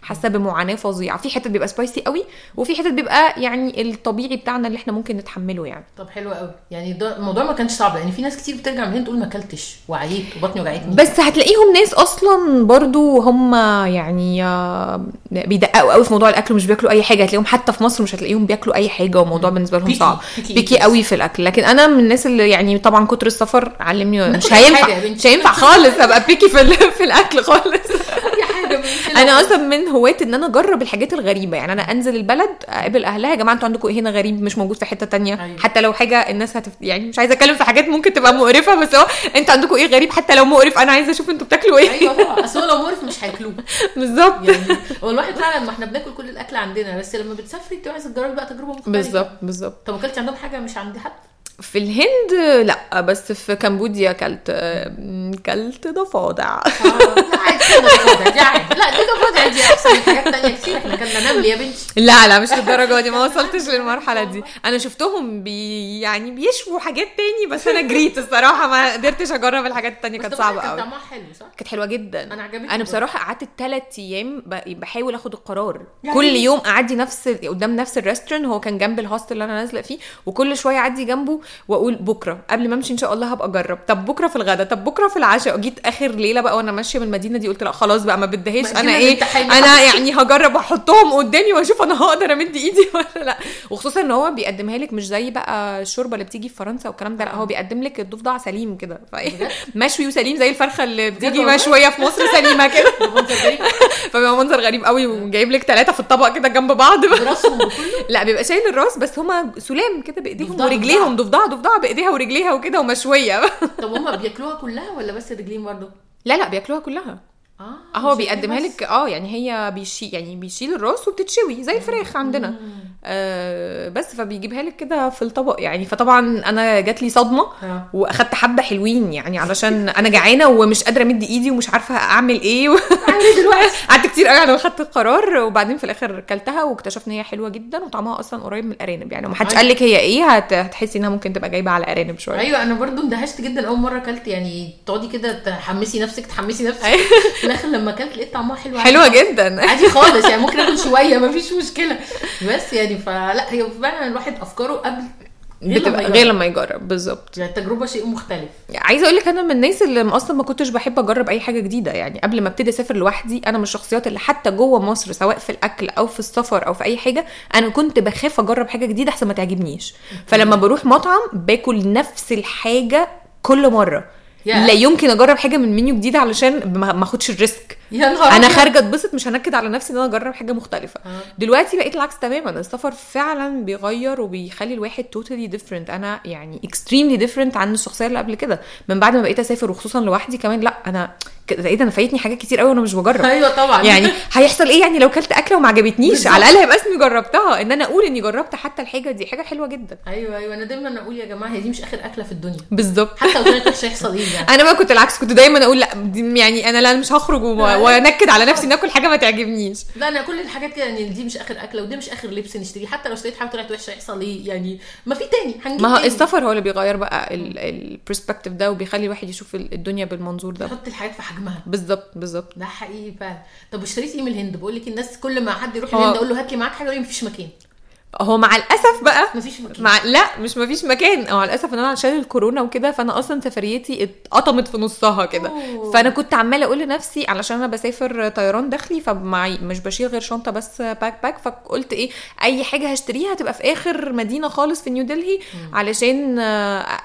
حاسة بمعاناة فظيعة. في حتت بيبقى سبايسي قوي وفي حتت بيبقى يعني الطبيعي بتاعنا اللي إحنا ممكن نتحمله يعني. طب حلو قوي. يعني الموضوع ما كانش صعب لأن في ناس كتير بترجع من هنا تقول ما أكلتش. وعيت وبطني وجعتني. بس هتلاقيهم ناس أصلا برضو هم يعني آه، بيدققوا قوي في موضوع الأكل مش بياكلوا أي حاجة. هتلاقيهم حتى في مصر مش هتلاقيهم بياكلوا أي حاجة والموضوع بالنسبة لهم صعب. بيكي. قوي في الأكل. لكن أنا من الناس اللي يعني طبعا كتر السفر علمني مش هينفع. مش هينفع خالص أبقى بيكي في *laughs* في الأكل خالص. أنا أصلا من هواة إن أنا أجرب الحاجات الغريبة. يعني أنا أنزل البلد أقابل أهلها يا جماعة أنتوا عندكم إيه هنا غريب؟ مش موجود في حتة تانية. أيوة. حتى لو حاجة الناس هتف... يعني مش عايزة أتكلم في حاجات ممكن تبقى مقرفة بس هو أنتوا عندكم إيه غريب؟ حتى لو مقرف أنا عايزة أشوف أنتوا بتاكلوا إيه. أيوه طبعا. أصل هو لو مقرف مش هياكلوه. *laughs* بالظبط. يعني هو الواحد فعلا ما إحنا بناكل كل الأكل عندنا بس لما بتسافري بتبقي عايزة تجربي بقى تجربة مختلفة. بالظبط بالظبط. طب أكلتي عندهم حاجة مش عند حد؟ في الهند لا بس في كمبوديا اكلت اكلت ضفادع آه لا دي ضفادع دي احسن من حاجات تانية كتير إحنا كنا نمل يا بنتي لا لا مش للدرجة دي ما وصلتش للمرحلة دي أنا شفتهم بي يعني بيشووا حاجات تاني بس أنا جريت الصراحة ما قدرتش أجرب الحاجات التانية كانت صعبة كان قوي طعمها حلو صح؟ كانت حلوة جدا أنا عجبتني أنا. بصراحة قعدت ثلاث أيام بحاول آخد القرار يعني كل إيه؟ يوم اعدي نفس قدام نفس ال restaurant هو كان جنب ال hostel اللي أنا نازلة فيه وكل شوية اعدي جنبه وأقول بكرة. قبل ما أمشي إن شاء الله هبقى أجرب. طب بكرة في الغدا طب بكرة في العشاء. جيت آخر ليلة بقى وأنا ماشية من المدينة دي قلت لأ خلاص بقى ما بدهاش. ما أنا إيه. أنا يعني هجرب احطهم قدامي وأشوف أنا هقدر أمد إيدي *laughs* ولا لأ. وخصوصا إن هو بيقدمها لك مش زي بقى الشوربة اللي بتيجي في فرنسا والكلام ده لأ هو بيقدم لك الضفدع سليم كده. بجد؟ *laughs* مشوي وسليم زي الفرخة اللي بتيجي؟ مشوية في مصر سليمة كده. *laughs* فبيبقى منظر غريب. قوي وجايب لك ثلاثة في الطبق كده جنب بعض لأ بيبقى شايل الراس بس هما سلام كده بإيديهم ورجليهم ضفدع ضفدع بإيديها ورجليها وكده ومشوية *laughs* طب هما بياكلوها كلها ولا بس رجلين برضه؟ لا لا بياكلوها كلها آه هو بيقدمها. لك آه يعني هي بيشيل يعني بيشيل الراس وبتتشوي زي الفراخ عندنا آه بس فبيجيبها لك كده في الطبق. يعني فطبعا أنا جات لي صدمة آه. وأخدت حبة حلوين يعني علشان أنا جعانة ومش قادرة أمد إيدي ومش عارفة أعمل إيه. *laughs* و... دلوقتي؟ قعدت كتير قوي على ما خدت القرار وبعدين في الآخر كلتها واكتشفت إن هي حلوة جدا وطعمها أصلا قريب من الأرانب. يعني ما حدش أيوة. قال لك هي إيه هت... هتحسي إنها ممكن تبقى جايبة على أرانب شوية. أيوه أنا برضو اندهشت جدا أول مرة أكلت. يعني تقعدي كده تحمسي نفسك تحمسي نفسك. أيوة. في الآخر لما أكلت لقيت طعمها حلو حلوة. جدا. عادي خالص يعني ممكن آكل شوية مفيش مشكلة. بس يعني فلا هي فعلا الواحد أفكاره قبل غير لما بتبقى يجرب. غير لما يجرب. بالظبط. يعني التجربه شيء مختلف. عايزة أقول لك أنا من الناس اللي أصلا ما كنتش بحب أجرب أي حاجة جديدة يعني قبل ما أبتدي أسافر لوحدي أنا من الشخصيات اللي حتى جوه مصر سواء في الأكل أو في السفر أو في أي حاجة أنا كنت بخاف أجرب حاجة جديدة أحسن ما تعجبنيش. *laughs* فلما بروح مطعم باكل نفس الحاجة كل مرة. يا. لا يمكن أجرب حاجة من منيو جديد علشان ما أخدش ال risk. يا نهار أنا. خارجة أتبسط مش هنكد على نفسي إن أنا أجرب حاجة مختلفة. آه. دلوقتي بقيت العكس تماما. السفر فعلا بيغير وبيخلي الواحد totally different أنا يعني extremely different عن الشخصية اللي قبل كده. من بعد ما بقيت أسافر وخصوصا لوحدي كمان لأ أنا لقيت أنا فايتني حاجات كتير قوي وأنا مش بجرب. أيوه طبعا. يعني هيحصل إيه يعني لو كلت أكلة وما عجبتنيش. على الأقل هيبقى اسمي جربتها. إن أنا أقول إني جربت حتى الحاجة دي حاجة حلوة جدا. أيوه أيوه. أنا دايما أقول يا جماعة هي دي مش آخر أكلة في الدنيا. بالظبط. حتى لو كانت هيحصل إيه يعني. *laughs* أنا بقى كنت العكس كنت دايما أقول لأ يعني أنا لا مش هخرج وما وانكد على نفسي ناكل حاجة ما تعجبنيش. لا أنا كل الحاجات كده يعني دي مش آخر أكلة ودي مش آخر لبس نشتريه. حتى لو اشتريت حاجة طلعت وحشة يحصل إيه؟ يعني ما في تاني هنجيب ما هو. السفر هو اللي بيغير بقى ال perspective ده وبيخلي الواحد يشوف الدنيا بالمنظور ده. تحط الحاجات في حجمها. بالظبط بالظبط. ده حقيقي فعلا. طب اشتريت إيه من الهند؟ بقول لك الناس كل ما حد يروح الهند أقول له هات لي معاك حاجة يقول لي مفيش مكان. هو مع الأسف بقى مفيش مكان. مع لا مش مفيش مكان. أو على الأسف إن أنا عشان الكورونا وكده فأنا أصلا سفريتي اتقطمت في نصها كده. فأنا كنت عمالة أقول لنفسي علشان أنا بسافر طيران داخلي فمعي مش بشيل غير شنطة بس backpack فقلت إيه أي حاجة هشتريها تبقى في آخر مدينة خالص في نيو دلهي علشان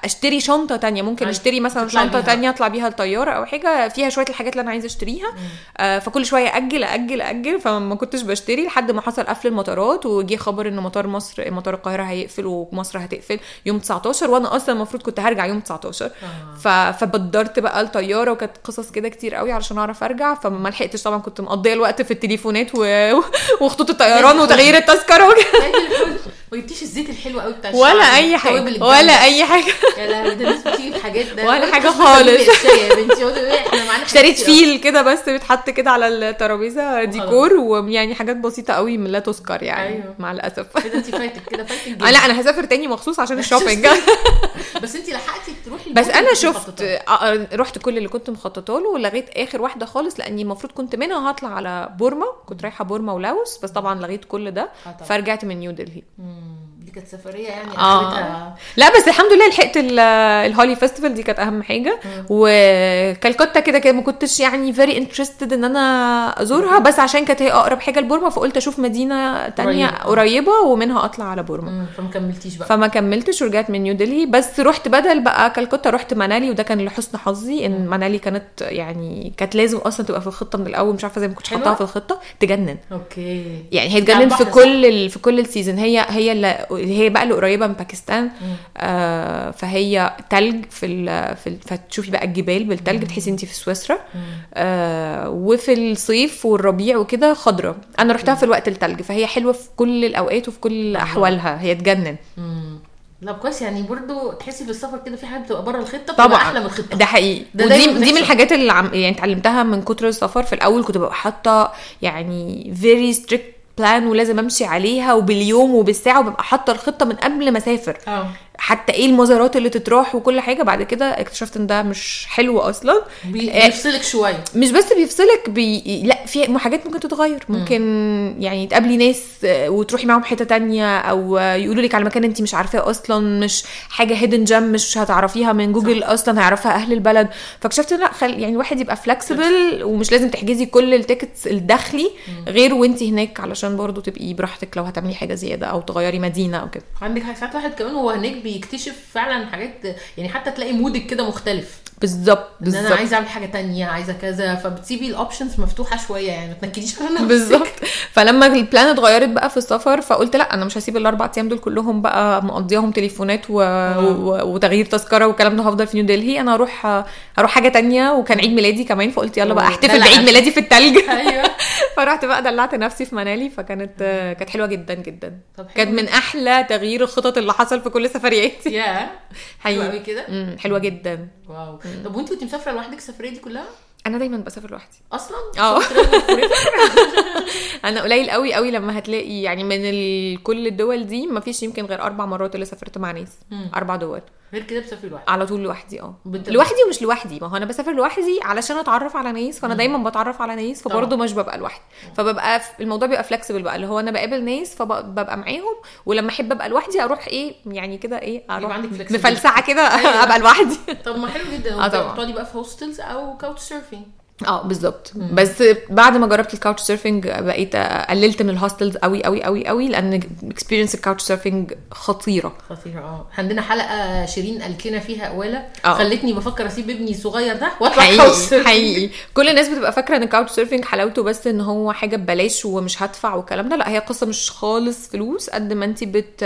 أشتري شنطة تانية. ممكن. أشتري مثلا شنطة بيها. تانية أطلع بيها الطيارة أو حاجة. فيها شوية الحاجات اللي أنا عايزة أشتريها. آه، فكل شوية أجل أجل أجل. فما كنتش بشتري لحد ما حصل قفل المطارات وجي خبر إن مطار مصر مطار القاهرة هيقفل ومصر هتقفل يوم 19 وأنا أصلا المفروض كنت هرجع يوم 19 آه. ف... فبدرت بقى الطيارة وكانت قصص كده كتير قوي علشان أعرف أرجع فما لحقتش طبعا كنت مقضية الوقت في التليفونات و... وخطوط الطيران *laughs* وتغيير التذكرة. ما جبتيش الزيت الحلو قوي بتاع ولا أي حاجة. ولا أي حاجة يا لهوي ده الناس بتيجي في حاجات ده ولا مش خالص. يا بنتي ده- إحنا معانا اشتريت. فيل كده بس بيتحط كده على الترابيزة ديكور ويعني حاجات بسيطة قوي من لا تذكر يعني أيوة. مع الأسف كده انت فايتك كده فايتك آه لا أنا هسافر تاني مخصوص عشان *laughs* ال shopping *laughs* بس انت لحقتي تروحي بس أنا شفت. آه، آه، رحت كل اللي كنت مخططة له ولغيت آخر واحدة خالص لأني المفروض كنت منها هطلع على بورما كنت رايحة بورما ولاوس بس طبعا لغيت كل ده. فرجعت من نيو دلهي دي كانت سفرية يعني اخرتها لا بس الحمد لله لحقت ال- ال Holi festival دي كانت أهم حاجة. وكالكتا كده كده ما كنتش يعني very interested إن أنا أزورها بس عشان كانت هي أقرب حاجة لبورما فقلت أشوف مدينة تانية قريبة. قريبة ومنها أطلع على بورما. فما كملتيش بقى. فما كملتش ورجعت من نيو دلهي. بس رحت بدل بقى كالكتا رحت منالي وده كان لحسن حظي إن منالي كانت يعني كانت لازم أصلا تبقى في الخطة من الأول مش عارفة زي ما كنتش حلوة؟ حاطاها في الخطة تجنن. أوكي. يعني هي تجنن في كل. في كل ال season هي هي اللي هي بقى اللي قريبة من باكستان آه فهي تلج في ال... في ال... فتشوفي بقى الجبال بالتلج بتحسي انت في سويسرا. آه وفي الصيف والربيع وكده خضرة. أنا رحتها في الوقت التلج فهي حلوة في كل الأوقات وفي كل أحوالها هي تجنن. لا كويس يعني برضو تحسي في السفر كده في حاجات بتبقى بره الخطة طبعا. أحلى من الخطة. ده حقيقي. ده ودي دي من. الحاجات اللي عم يعني اتعلمتها من كتر السفر. في الأول كنت ببقى حاطة يعني very strict plan ولازم امشي عليها وباليوم وبالساعة وببقى حاطة الخطة من قبل ما أسافر. آه. حتى إيه المزارات اللي تتراح وكل حاجة بعد كده اكتشفت إن ده مش حلو أصلا. بي- آه، بيفصلك شوية. مش بس بيفصلك بي... لا في حاجات ممكن تتغير. ممكن يعني تقابلي ناس آه، وتروحي معاهم حتة تانية أو يقولوا لك على مكان انت مش عارفاه أصلا مش حاجة hidden gem مش هتعرفيها من جوجل أصلا هيعرفها أهل البلد. فاكتشفت لا خل... يعني الواحد يبقى flexible ومش لازم تحجزي كل ال tickets الداخلي غير وانت هناك علشان برضو تبقي براحتك لو هتعملي حاجة زيادة أو تغيري مدينة أو كده. عندك ساعات واحد كمان هو هناك بيكتشف فعلا حاجات يعني حتى تلاقي مودك كده مختلف. بالظبط إن أنا بالظبط. عايزة أعمل حاجة تانية عايزة كذا فبتسيبي ال options مفتوحة شوية يعني ما تنكديش على نفسك. بالظبط. *laughs* فلما ال plan اتغيرت بقى في السفر فقلت لأ أنا مش هسيب الأربع أيام دول كلهم بقى مقضياهم تليفونات و... و... وتغيير تذكرة والكلام ده هفضل في نيو دلهي. أنا أروح هروح حاجة تانية وكان عيد ميلادي كمان فقلت يلا بقى أحتفل بعيد. ميلادي في التلج. *laughs* أيوه. *laughs* فرحت بقى دلعت نفسي في منالي فكانت كانت حلوة جدا جدا. كانت من أحلى تغيير الخطط اللي حصل في كل سفرياتي. يا حلوة قوي كده. حلوة جدا. واو. طب وانت كنت مسافرة لوحدك السفرية دي كلها؟ أنا دايما بسافر لوحدي. أصلا؟ آه. *laughs* *laughs* أنا قليل قوي قوي لما هتلاقي يعني من ال... كل الدول دي ما فيش يمكن غير أربع مرات اللي سافرت مع ناس. أربع دول. غير كده بسافري لوحدك على طول لوحدي آه. لوحدي ومش لوحدي. ما هو أنا بسافر لوحدي علشان أتعرف على ناس فأنا دايما بتعرف على ناس فبرضه مش ببقى لوحدي. فببقى الموضوع بيبقى flexible بقى اللي هو أنا بقابل ناس فببقى معاهم ولما أحب أبقى لوحدي أروح إيه يعني كده إيه أروح. مفلسعة كده أيوة. *laughs* أبقى لوحدي. طب ما حلو جدا. *laughs* آه طبعا. بقى في hostels أو couch surfing آه بالظبط. بس بعد ما جربت ال couch surfing بقيت قللت من ال hostels قوي قوي قوي قوي لأن experience ال couch surfing خطيرة. خطيرة آه. عندنا حلقة شيرين قالت لنا فيها قولة آه. خلتني بفكر أسيب ابني الصغير ده وأطلع حقيقي. حقيقي. كل الناس بتبقى فاكرة إن ال couch surfing حلاوته بس إن هو حاجة ببلاش ومش هدفع والكلام ده. لا هي قصة مش خالص فلوس قد ما انت بت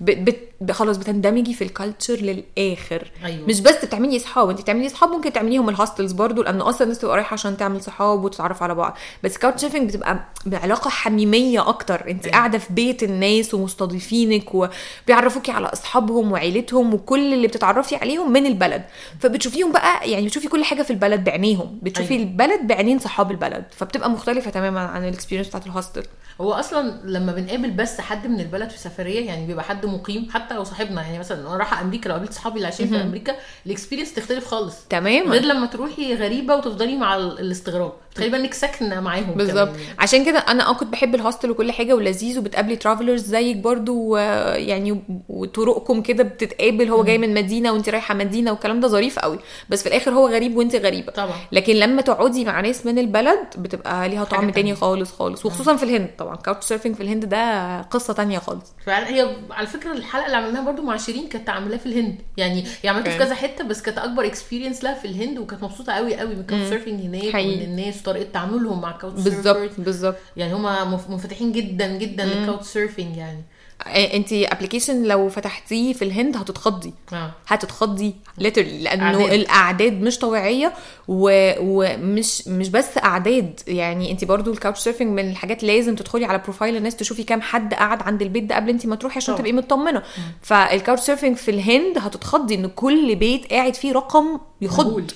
بت, بت خلاص بتندمجي في ال culture للآخر. أيوة. مش بس بتعملي صحاب انت بتعملي صحاب ممكن تعمليهم ال hostels برضو لأن أصلا الناس تبقى رايحة عشان تعمل صحاب وتتعرف على بعض. بس couch surfing بتبقى بعلاقة حميمية أكتر. انت قاعدة في بيت الناس ومستضيفينك وبيعرفوكي على أصحابهم وعيلتهم وكل اللي بتتعرفي عليهم من البلد. فبتشوفيهم بقى يعني بتشوفي كل حاجة في البلد بعينيهم. بتشوفي أيوة. البلد بعينين صحاب البلد. فبتبقى مختلفة تماما عن ال experience بتاعت ال hostel هو أصلا لما بنقابل بس حد من البلد في سفرية يعني بيبقى حد مقيم حتى لو صاحبنا يعني مثلا أنا رايحة أمريكا لو قابلت صحابي اللي عايشين في أمريكا ال experience تختلف خالص. تماما غير لما تروحي غريبة وتفضلي مع ال- الاستغراب. تخيلي بقى إنك ساكنة معاهم بالظبط. كمان. عشان كده أنا آه كنت بحب ال hostel وكل حاجة ولذيذ وبتقابلي travelers زيك برضو يعني وطرقكم كده بتتقابل هو جاي من مدينة وانت رايحة مدينة والكلام ده ظريف قوي. بس في الآخر هو غريب وانت غريبة. طبعا. لكن لما تقعدي مع ناس من البلد بتبقى ليها طعم تاني. خالص خالص. وخصوصا في الهند طبعا. couch surfing في الهند ده قصة تانية خالص. فعلا هي على فكرة الحلقة اللي عملناها برضو مع شيرين كانت عاملاها في الهند. يعني هي عملتها في. كذا حتة بس كانت أكبر experience لها في الهند وكانت مبسوطة قوي قوي. من ال couch surfing هناك. ومن الناس وطريقه تعاملهم مع ال couch بالظبط بالظبط. يعني هما منفتحين جدا جدا لل couch surfing يعني. انت application لو فتحتيه في الهند هتتخضي. آه. هتتخضي literally لأنه أعداد. الأعداد مش طبيعية و... ومش مش بس أعداد. يعني انت برضو ال couch surfing من الحاجات لازم تدخلي على profile الناس تشوفي كام حد قعد عند البيت ده قبل انت ما تروحي عشان طبعا. تبقي مطمنة. فال couch surfing في الهند هتتخضي إن كل بيت قاعد فيه رقم يخض.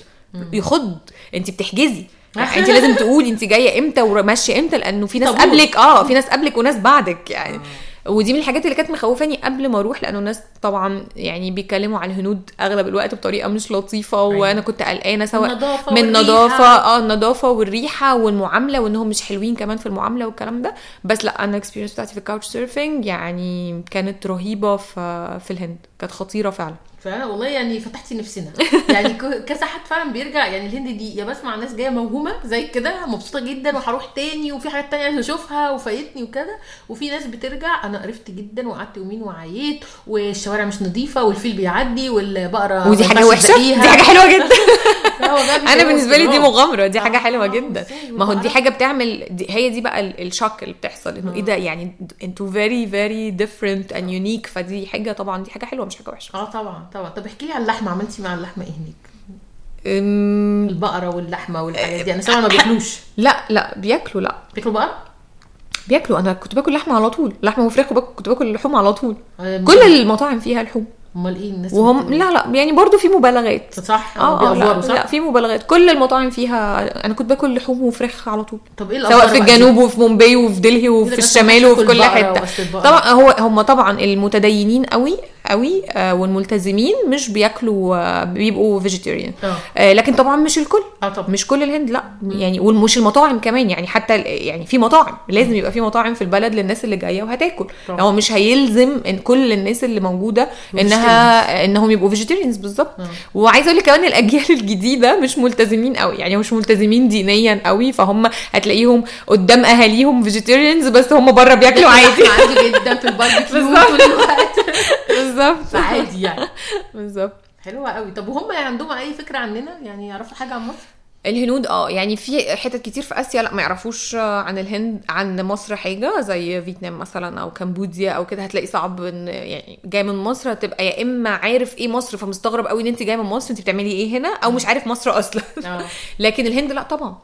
يخض. انت بتحجزي. *laughs* يعني انت لازم تقولي انت جاية إمتى وماشيه إمتى؟ لأنه في ناس. قبلك آه في ناس قبلك وناس بعدك يعني. ودي من الحاجات اللي كانت مخوفاني قبل ما أروح لأنه الناس طبعا يعني بيتكلموا على الهنود أغلب الوقت بطريقة مش لطيفة وأنا كنت قلقانة سواء النظافة من والريحة. نظافه آه النظافة والريحة والمعاملة وإنهم مش حلوين كمان في المعاملة والكلام ده. بس لأ أنا ال experience بتاعتي في ال couch surfing يعني كانت رهيبة في في الهند كانت خطيرة فعلا. فانا والله يعني فتحتي نفسنا. *laughs* يعني كذا حد فعلا بيرجع يعني الهند دي يا بسمع ناس جاية موهومة زي كده مبسوطة جدا وهروح تاني وفي حاجات تانية عايزة أشوفها وفايتني وكده. وفي ناس بترجع أنا قرفت جدا وقعدت يومين وعييت والشوارع مش نظيفة والفيل بيعدي والبقرة ودي حاجة وحشة. دي حاجة حلوة جدا. *laughs* أنا بالنسبة لي دي. مغامرة دي حاجة آه، حلوة آه، جدا؟ ما هو دي حاجة بتعمل دي هي دي بقى ال- ال shock اللي بتحصل إنه إيه ده يعني أنتوا very very different and unique فدي حاجة طبعا دي حاجة حلوة مش حاجة وحشة. آه طبعا طبعا. طب احكي لي عن اللحمة عملتي مع اللحمة إيه هناك؟ البقرة واللحمة والحاجات دي. أنا سامعة ما بياكلوش. *laughs* لا لا بياكلوا لا. بياكلوا بقرة؟ بياكلوا. أنا كنت باكل لحمة على طول. لحمة وفراخ كنت باكل لحوم على طول. آه، كل المطاعم فيها لحوم. أمال إيه الناس وهم؟ لا لا يعني برضو في مبالغات صح آه لا, صح لا في مبالغات كل المطاعم فيها أنا كنت باكل لحوم وفراخ على طول طب إيه سواء في؟ الجنوب وفي مومباي وفي دلهي وفي الشمال وفي كل حتة. طبعا هو هم طبعا المتدينين قوي قوي آه والملتزمين مش بياكلوا آه بيبقوا vegetarian آه. لكن طبعا مش الكل. آه طبعا. مش كل الهند لا. يعني ومش المطاعم كمان. يعني حتى يعني في مطاعم. لازم يبقى في مطاعم في البلد للناس اللي جاية وهتاكل. طبعا. هو مش هيلزم إن كل الناس اللي موجودة إنها إنهم يبقوا vegetarians بالظبط. وعايزة أقول لك كمان الأجيال الجديدة مش ملتزمين قوي. يعني مش ملتزمين دينيا قوي. فهم هتلاقيهم قدام أهاليهم vegetarians بس هم بره بياكلوا عادي. عادي جدا في الباربيكيو *laughs* بالظبط. طول الوقت. *laughs* بالظبط. فعادي يعني. *laughs* بالظبط. حلوة قوي. طب وهم عندهم أي فكرة عننا؟ يعني يعرفوا حاجة عن مصر؟ الهنود آه يعني في حتت كتير في آسيا لأ ما يعرفوش آه، عن الهند عن مصر حاجة زي فيتنام مثلا أو كمبوديا أو كده. هتلاقي صعب إن يعني جاي من مصر هتبقى يا إما عارف إيه مصر فمستغرب قوي إن انت جاية من مصر انت بتعملي إيه هنا؟ أو مش عارف مصر أصلا. *laughs* آه. *laughs* لكن الهند لأ طبعا.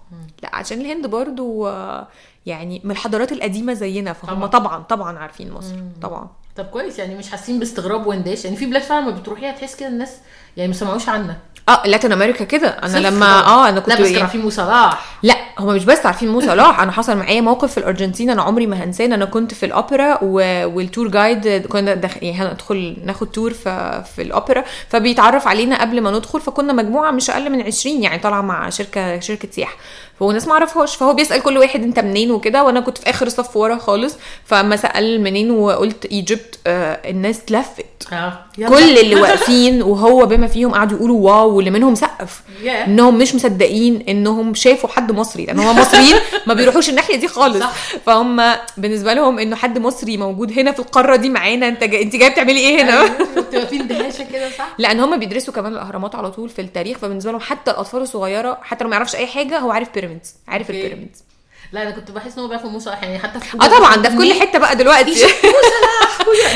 لأ عشان الهند برضو آه، يعني من الحضارات القديمة زينا فهم طبعا. طبعا طبعا عارفين مصر. طبعا. طب كويس يعني مش حاسين باستغراب واندهاش يعني في بلاد فعلا ما بتروحيها تحس كده الناس يعني ما سمعوش عنا آه لاتين أمريكا كده. أنا لما. آه أنا كنت لا بس كانوا يعني- عارفين مو صلاح لا هما مش بس عارفين مو صلاح أنا حصل معايا موقف في الأرجنتين أنا عمري ما هنساه أنا كنت في الأوبرا و... والتور جايد كنا دخ... يعني هندخل ناخد تور في... في الأوبرا فبيتعرف علينا قبل ما ندخل فكنا مجموعة مش أقل من 20 يعني طالعة مع شركه شركة سياحة. فهو ناس ما اعرفهاش فهو بيسأل كل واحد انت منين وكده وأنا كنت في آخر الصف ورا خالص فلما سأل منين وقلت Egypt آه الناس لفت. آه. كل اللي *laughs* واقفين وهو بما فيهم قعدوا يقولوا wow واللي منهم سقف. انهم مش مصدقين انهم شافوا حد مصري لأن هم مصريين *laughs* ما بيروحوش الناحية دي خالص. صح. فهم بالنسبة لهم إنه حد مصري موجود هنا في القارة دي معانا انت جاي انت جاية بتعملي إيه هنا؟ بتبقى في اندهاشه كده صح؟ *laughs* لأن هم بيدرسوا كمان الأهرامات على طول في التاريخ فبالنسبة لهم حتى الأطفال الصغيرة حتى لو ما يعرفش أي حاجة هو عارف pyramids عارف. ال pyramids لا أنا كنت بحس إن هو بيعرفوا مو صلاح يعني حتى في آه طبعا ده في كل حتة بقى دلوقتي. *laughs*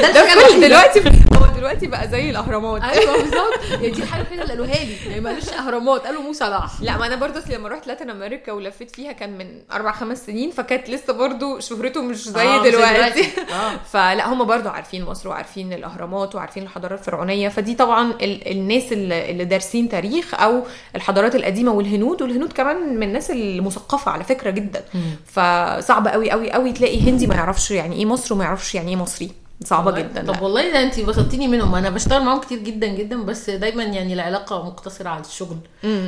ده ده فيلم الوحيدة. دلوقتي *laughs* هو دلوقتي بقى زي الأهرامات. أيوه *laughs* بالظبط. يعني دي الحاجة الوحيدة اللي قالوها لي. يعني ما قالوش أهرامات قالوا مو صلاح لا ما أنا برضه أصل لما رحت لاتين أمريكا ولفيت فيها كان من أربع خمس سنين فكانت لسه برضه شهرته مش زي آه، دلوقتي. آه. فلا هم برضه عارفين مصر وعارفين الأهرامات وعارفين الحضاره الفرعونية. فدي طبعا ال- الناس اللي اللي دارسين تاريخ أو الحضارات القديمة والهنود. والهنود كمان من الناس المثقفة على فكرة جدا. فصعب قوي قوي قوي تلاقي هندي ما يعرفش يعني إيه مصر وما يعرفش يعني إيه مصري. صعبة جدا طب والله ده انت بسطتيني منهم. أنا بشتغل معاهم كتير جدا جدا بس دايما يعني العلاقة مقتصرة على الشغل.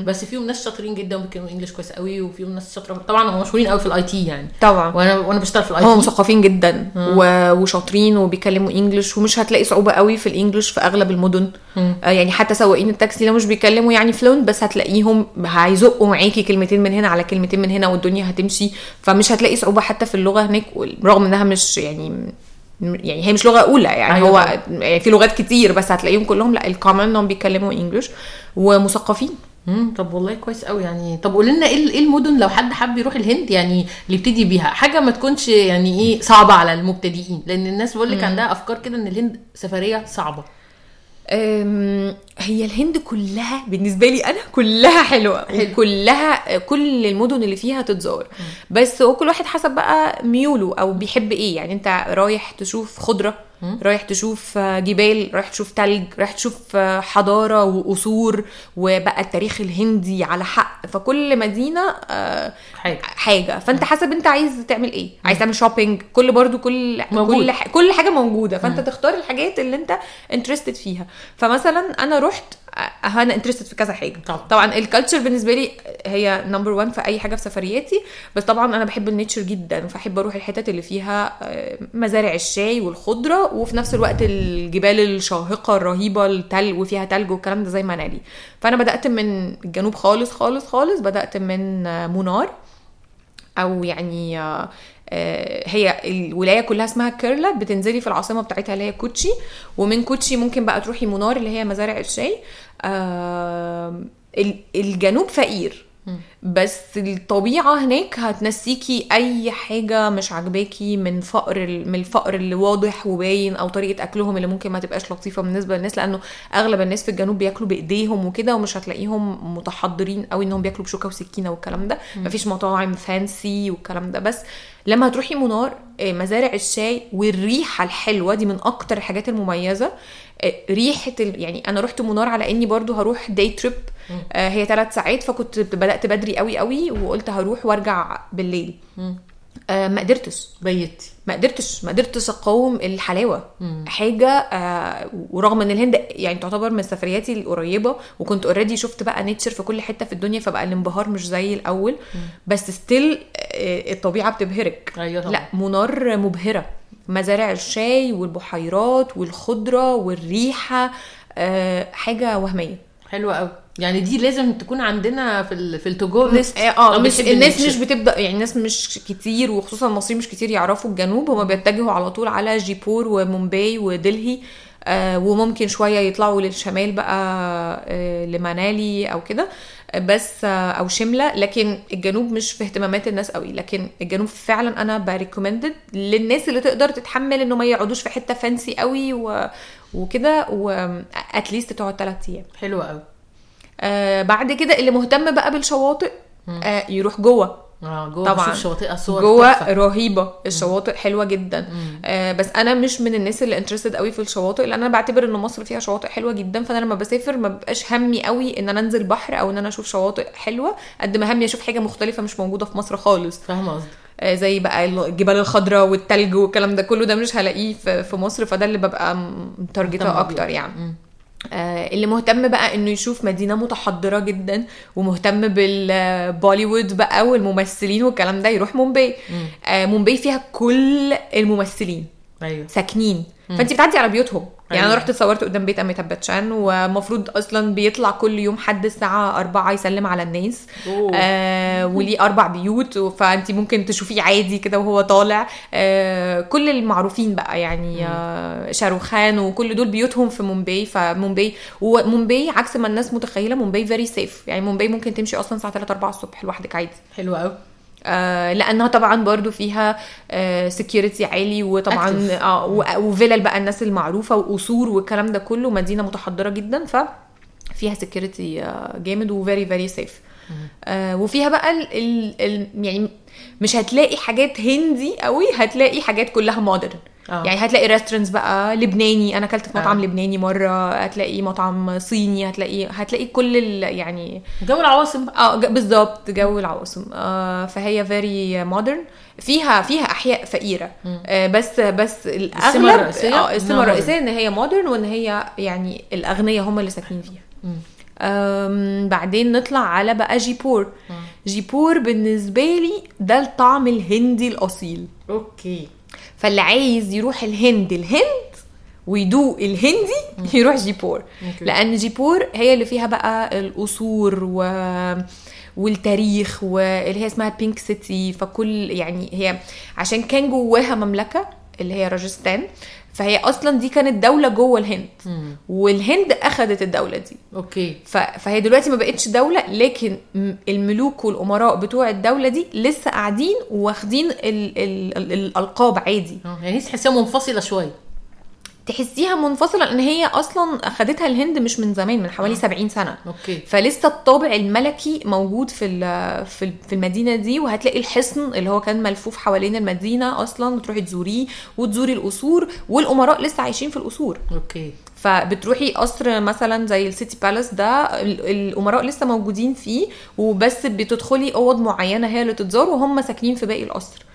بس فيهم ناس شاطرين جدا وبيتكلموا English كويس قوي وفيهم ناس شاطرة. طبعا هم مشهورين قوي في ال IT يعني. طبعا. وأنا وأنا بشتغل في ال IT هم مثقفين جدا و- وشاطرين وبيكلموا English ومش هتلاقي صعوبة قوي في ال English في أغلب المدن. آه يعني حتى سواقين التاكسي لو مش بيكلموا يعني فلون بس هتلاقيهم هيزقوا معاكي كلمتين من هنا على كلمتين من هنا والدنيا هتمشي. فمش هتلاقي صعوبة حتى في اللغة هناك رغم إنها مش يعني يعني هي مش لغة أولى يعني أيوة هو طبعا. يعني في لغات كتير بس هتلاقيهم كلهم لا الكومن انهم بيتكلموا انجلش ومثقفين. مم، طب والله كويس قوي يعني. طب قولي لنا إيه ال- إيه المدن لو حد حب يروح الهند يعني اللي يبتدي بيها؟ حاجة ما تكونش يعني إيه صعبة على المبتدئين لأن الناس بقول لك عندها أفكار كده إن الهند سفرية صعبة. هي الهند كلها بالنسبة لي أنا كلها حلوة. حلو. كلها كل المدن اللي فيها تتزار. بس هو كل واحد حسب بقى ميوله أو بيحب إيه. يعني أنت رايح تشوف خضرة رايح تشوف آه، جبال رايح تشوف تلج رايح تشوف آه، حضارة وقصور وبقى التاريخ الهندي على حق. فكل مدينة آه، حاجة. حاجة. فأنت حسب أنت عايز تعمل إيه. عايز تعمل شوبينج كل برضو كل موجود. كل كل حاجة موجودة. فأنت تختار الحاجات اللي أنت interested فيها. فمثلا أنا رحت أه، أنا interested في كذا حاجة طبعا. طبعا ال culture بالنسبة لي هي number 1 في أي حاجة في سفرياتي بس طبعا أنا بحب ال nature جدا فاحب أروح الحتت اللي فيها آه، مزارع الشاي والخضرة وفي نفس الوقت الجبال الشاهقة الرهيبة التلج وفيها تلج والكلام ده زي منالي فأنا بدأت من الجنوب خالص خالص خالص بدأت من آه، مونار أو يعني هي الولاية كلها اسمها كيرلا بتنزلي في العاصمة بتاعتها اللي هي كوتشي. ومن كوتشي ممكن بقى تروحي منار اللي هي مزارع الشاي. آه، ال- الجنوب فقير. بس الطبيعة هناك هتنسيكي أي حاجة مش عاجباكي من فقر من الفقر اللي واضح وباين أو طريقة أكلهم اللي ممكن ما تبقاش لطيفة بالنسبة للناس لأنه أغلب الناس في الجنوب بياكلوا بإيديهم وكده ومش هتلاقيهم متحضرين قوي إنهم بياكلوا بشوكة وسكينة والكلام ده. مفيش مطاعم فانسي والكلام ده. بس لما هتروحي مونار آه، مزارع الشاي والريحة الحلوة دي من أكتر الحاجات المميزة. آه، ريحة ال... يعني أنا رحت مونار على إني برضو هروح day trip هي ثلاث ساعات فكنت بدأت بدري قوي قوي وقلت هروح وأرجع بالليل. آه، ما قدرتش. بتي ما قدرتش. ما قدرتش أقاوم الحلاوة. حاجة آه ورغم إن الهند يعني تعتبر من سفرياتي القريبة وكنت already شفت بقى nature في كل حتة في الدنيا فبقى الانبهار مش زي الأول. بس still آه الطبيعة بتبهرك. أيوة طبعا. لا مونار مبهرة. مزارع الشاي والبحيرات والخضرة والريحة آه حاجة وهمية. حلوة قوي. يعني دي لازم تكون عندنا في ال في ال to go list آه مش الناس. مش بتبدأ يعني الناس مش كتير وخصوصا المصريين مش كتير يعرفوا الجنوب هما بيتجهوا على طول على جيبور ومومباي ودلهي آه وممكن شوية يطلعوا للشمال بقى آه لمنالي أو كده بس آه أو شملة. لكن الجنوب مش في اهتمامات الناس قوي. لكن الجنوب فعلا أنا ب recommended للناس اللي تقدر تتحمل انه ما يقعدوش في حتة fancy قوي و وكده و at least تقعد ثلاث أيام. حلوة قوي. آه بعد كده اللي مهتم بقى بالشواطئ آه يروح جوه. آه جوه طبعا. بشوف شواطئ صور جوه تحفة. رهيبة. الشواطئ حلوة جدا. آه بس أنا مش من الناس اللي interested قوي في الشواطئ لأن أنا بعتبر إن مصر فيها شواطئ حلوة جدا فأنا لما بسافر ما ببقاش همي قوي إن أنا أنزل بحر أو إن أنا أشوف شواطئ حلوة قد ما همي أشوف حاجة مختلفة مش موجودة في مصر خالص. فاهمة آه، زي بقى الجبال الخضراء والتلج والكلام ده كله ده مش هلاقيه في مصر فده اللي ببقى م targeted ه. أكتر يعني. آه، اللي مهتم بقى إنه يشوف مدينة متحضرة جدا ومهتم بالبوليوود بقى والممثلين والكلام ده يروح مومباي. آه، مومباي فيها كل الممثلين. أيوه. ساكنين. فانت بتعدي على بيوتهم. يعني أنا أيوة. رحت اتصورت قدام بيت اميتاب باتشان ومفروض أصلا بيطلع كل يوم حد الساعة 4 يسلم على الناس. أوه. آه وليه أربع بيوت فانت ممكن تشوفيه عادي كده وهو طالع. آه كل المعروفين بقى يعني آه شاروخان وكل دول بيوتهم في مومباي. فمومباي ومومباي عكس ما الناس متخيلة مومباي very safe يعني مومباي ممكن تمشي أصلا الساعة 3 4 الصبح لوحدك عادي. حلوة قوي آه لأنها طبعا برضو فيها آه security عالي وطبعا. آه وفيلل بقى الناس المعروفة وقصور والكلام ده كله مدينة متحضرة جدا ف فيها security جامد و very very safe وفيها بقى ال ال ال يعني مش هتلاقي حاجات هندي قوي هتلاقي حاجات كلها modern آه. يعني هتلاقي restaurants بقى لبناني. أنا أكلت في مطعم آه. لبناني مرة. هتلاقي مطعم صيني. هتلاقي هتلاقي كل ال يعني جو العواصم. آه بالظبط جو العواصم. آه فهي very modern فيها فيها أحياء فقيرة. آه بس بس الاغلب الرئيسية؟ آه السمه الرئيسية إن هي modern وإن هي يعني الاغنياء هم اللي ساكنين فيها. بعدين نطلع على بقى جايبور. جايبور بالنسبة لي ده الطعم الهندي الأصيل. okay. فاللي عايز يروح الهند الهند ويدوق الهندي يروح جايبور. لأن جايبور هي اللي فيها بقى القصور و والتاريخ واللي هي اسمها Pink City فكل يعني هي عشان كان جواها مملكة اللي هي راجستان فهي أصلا دي كانت دولة جوه الهند. والهند اخذت الدولة دي. okay. ف- فهي دلوقتي ما بقتش دولة لكن الملوك والأمراء بتوع الدولة دي لسه قاعدين واخدين ال ال ال الألقاب عادي. آه يعني تحسيها منفصلة شوية. تحسيها منفصلة لأن هي أصلا أخدتها الهند مش من زمان من حوالي 70 سنة. okay. فلسه الطابع الملكي موجود في ال- في ال- في المدينة دي وهتلاقي الحصن اللي هو كان ملفوف حوالين المدينة أصلا وتروحي تزوريه وتزوري القصور والأمراء لسه عايشين في القصور. okay. فبتروحي قصر مثلا زي ال City Palace ده ال- الأمراء لسه موجودين فيه وبس بتدخلي أوض معينة هي اللي تتزار وهم ساكنين في باقي القصر.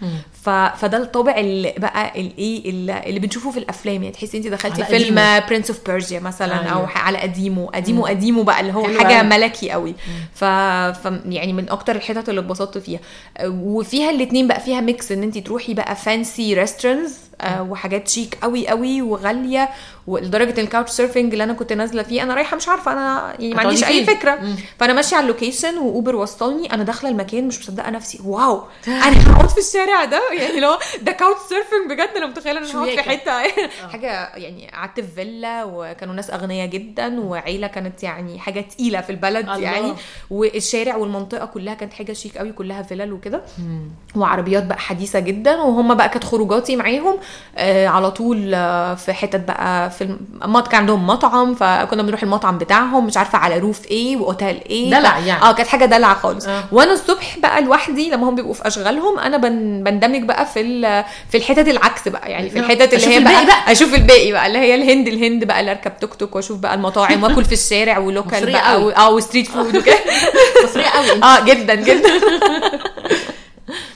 ف... فده الطابع اللي بقى الايه اللي, اللي بنشوفه في الأفلام. يعني تحسي انت دخلتي فيلم. Prince of Persia مثلا أيوة. أو ح- على قديمه. قديمه قديمه بقى اللي هو حاجة أوي. ملكي قوي ف... ف يعني من أكتر الحتت اللي اتبسطت فيها. وفيها الاتنين بقى فيها mix إن انت تروحي بقى fancy restaurants وحاجات شيك قوي قوي وغالية ولدرجة ال couch surfing اللي أنا كنت نازلة فيه أنا رايحة مش عارفة أنا يعني ما عنديش أي؟ فكرة. مم. فأنا ماشية على ال location وأوبر وصلني أنا داخلة المكان مش مصدقة نفسي. wow! أنا هقعد في الشارع ده؟ يعني لو ده couch surfing بجد؟ أنا متخيلة إن أنا هقعد في. حتة. *laughs* حاجة يعني قعدت في فيلا وكانوا ناس أغنياء جدا وعيلة كانت يعني حاجة تقيلة في البلد الله. يعني. والشارع والمنطقة كلها كانت حاجة شيك قوي كلها فيلل وكده. وعربيات بقى حديثة جدا وهم بقى كانت خروجاتي معاهم آه على طول آه في حتت بقى في الم... كان عندهم مطعم فكنا بنروح المطعم بتاعهم مش عارفة على roof إيه وأوتيل إيه دلع يعني. آه كانت حاجة دلع خالص آه. وأنا الصبح بقى لوحدي لما هم بيبقوا في أشغالهم أنا بن... بندمج بقى في ال... في الحتت العكس بقى يعني في آه. الحتت اللي هي بقى, بقى. أشوف الباقي بقى اللي هي الهند الهند بقى اللي أركب توك توك وأشوف بقى المطاعم وأكل في الشارع و local بقى. آه و street food وكده *laughs* مصرية قوي آه جدا جدا *laughs*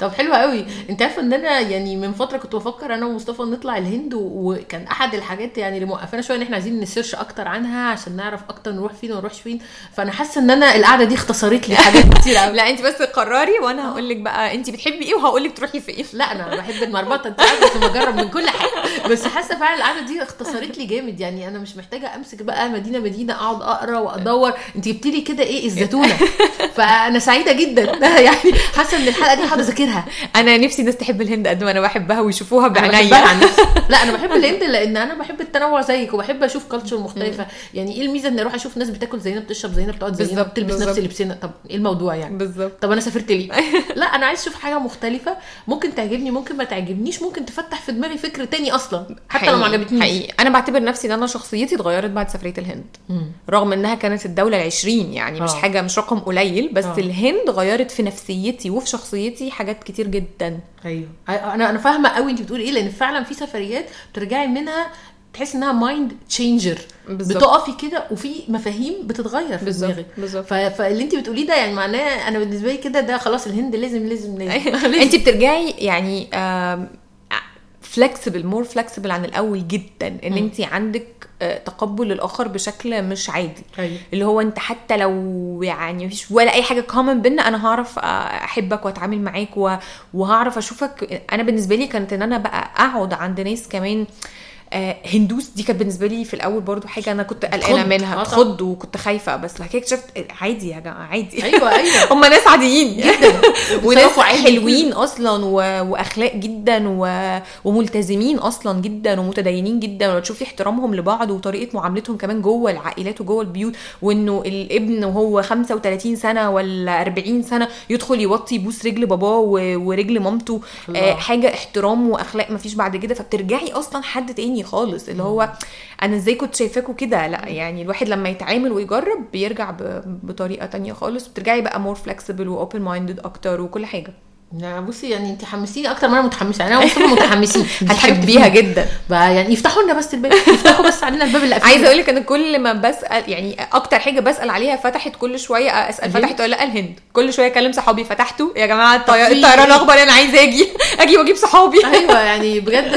طب حلو قوي. انت عارفة ان أنا يعني من فترة كنت بفكر أنا ومصطفى نطلع الهند وكان احد الحاجات يعني اللي موقفانا شوية ان إحنا عايزين نسيرش أكتر عنها عشان نعرف أكتر نروح فين وما نروحش فين. فانا حاسة ان أنا القعدة دي اختصرت لي حاجات *laughs* كتير قوي. لا انت بس قرري وأنا هقول لك بقى انت بتحبي إيه وهقول لك تروحي فين. لا أنا بحب المربطة انت عارفة كنت بجرب من كل حاجة. بس حاسة فعلا القعدة دي اختصرت لي جامد. يعني أنا مش محتاجة امسك بقى مدينة مدينة اقعد اقرا وادور. انت جبتي لي كده إيه الزتونة. *laughs* فأنا سعيدة جدا. *laughs* يعني حاسة إن الحلقة دي هقعد اذاكرها أنا نفسي الناس تحب الهند قد ما أنا بحبها ويشوفوها بعينيا. *laughs* لا أنا بحب الهند لأن أنا بحب التنوع زيك وبحب أشوف كالتشر مختلفة. يعني إيه الميزة إن أروح أشوف ناس بتاكل زينا بتشرب زينا بتقعد زينا بتلبس نفس. لبسنا؟ طب إيه الموضوع يعني؟ بالظبط. طب أنا سافرت ليه؟ *laughs* لا أنا عايز أشوف حاجة مختلفة. ممكن تعجبني ممكن ما تعجبنيش ممكن تفتح في دماغي فكر تاني أصلا. حتى لو ما عجبتنيش. حقيقي. أنا بعتبر نفسي إن أنا شخصيتي اتغيرت بعد سفرية الهند. رغم إنها كانت الدولة العشرين يعني مش آه. حاجة مش رقم قليل بس آه. الهند غيرت في نفسيتي وفي شخصيتي حاجات كتير جدا. أيوه. أنا أنا فاهمة قوي انت بتقولي إيه لأن فعلا في سفريات بترجعي منها تحس إنها mind changer. بتقفي كده وفي مفاهيم بتتغير في دماغك. فاللي انت بتقوليه ده يعني معناه أنا بالنسبة لي كده ده خلاص الهند لازم لازم لازم. *laughs* انت بترجعي يعني flexible more flexible عن الأول جدا إن انت عندك آه، تقبل للاخر بشكل مش عادي. أيوة. اللي هو أنت حتى لو يعني مفيش ولا أي حاجة common بينا أنا هعرف آه، أحبك وأتعامل معاك وهعرف أشوفك. أنا بالنسبة لي كانت إن أنا بقى أقعد عند ناس كمان آه هندوس دي كانت بالنسبة لي في الأول برضو حاجة أنا كنت قلقانة. منها آه. تخض وكنت خايفة بس بعد كده اكتشفت عادي يا جماعة عادي. أيوه أيوه. *laughs* هم ناس عاديين *laughs* جدا. وناس حلوين أصلا و... وأخلاق جدا و... وملتزمين أصلا جدا ومتدينين جدا. وتشوفي احترامهم لبعض وطريقة معاملتهم كمان جوه العائلات وجوه البيوت وإنه الابن وهو 35 سنة ولا 40 سنة يدخل يوطي يبوس رجل باباه و... ورجل مامته. آه حاجة احترام وأخلاق مفيش بعد كده. فبترجعي أصلا حد تاني خالص اللي هو أنا إزاي كنت شايفاكوا كده؟ لأ يعني الواحد لما يتعامل ويجرب بيرجع ب... بطريقة تانية خالص بترجعي بقى more flexible و open minded أكتر وكل حاجة. لا بصي يعني انت حمسيني أكتر ما أنا متحمسة. أنا وصلنا متحمسين. *laughs* هتحبيها. جدا. بقى يعني يفتحوا لنا بس الباب يفتحوا بس علينا الباب اللي *laughs* عايزة أقول لك أنا كل ما بسأل يعني أكتر حاجة بسأل عليها فتحت كل شوية أسأل؟ فتحت ولا لأ الهند. كل شوية أكلم صحابي فتحتوا؟ يا جماعة الطيران؟ أخبار أنا عايزة أجي. *laughs* أجي وأجيب صحابي. أيوه يعني بجد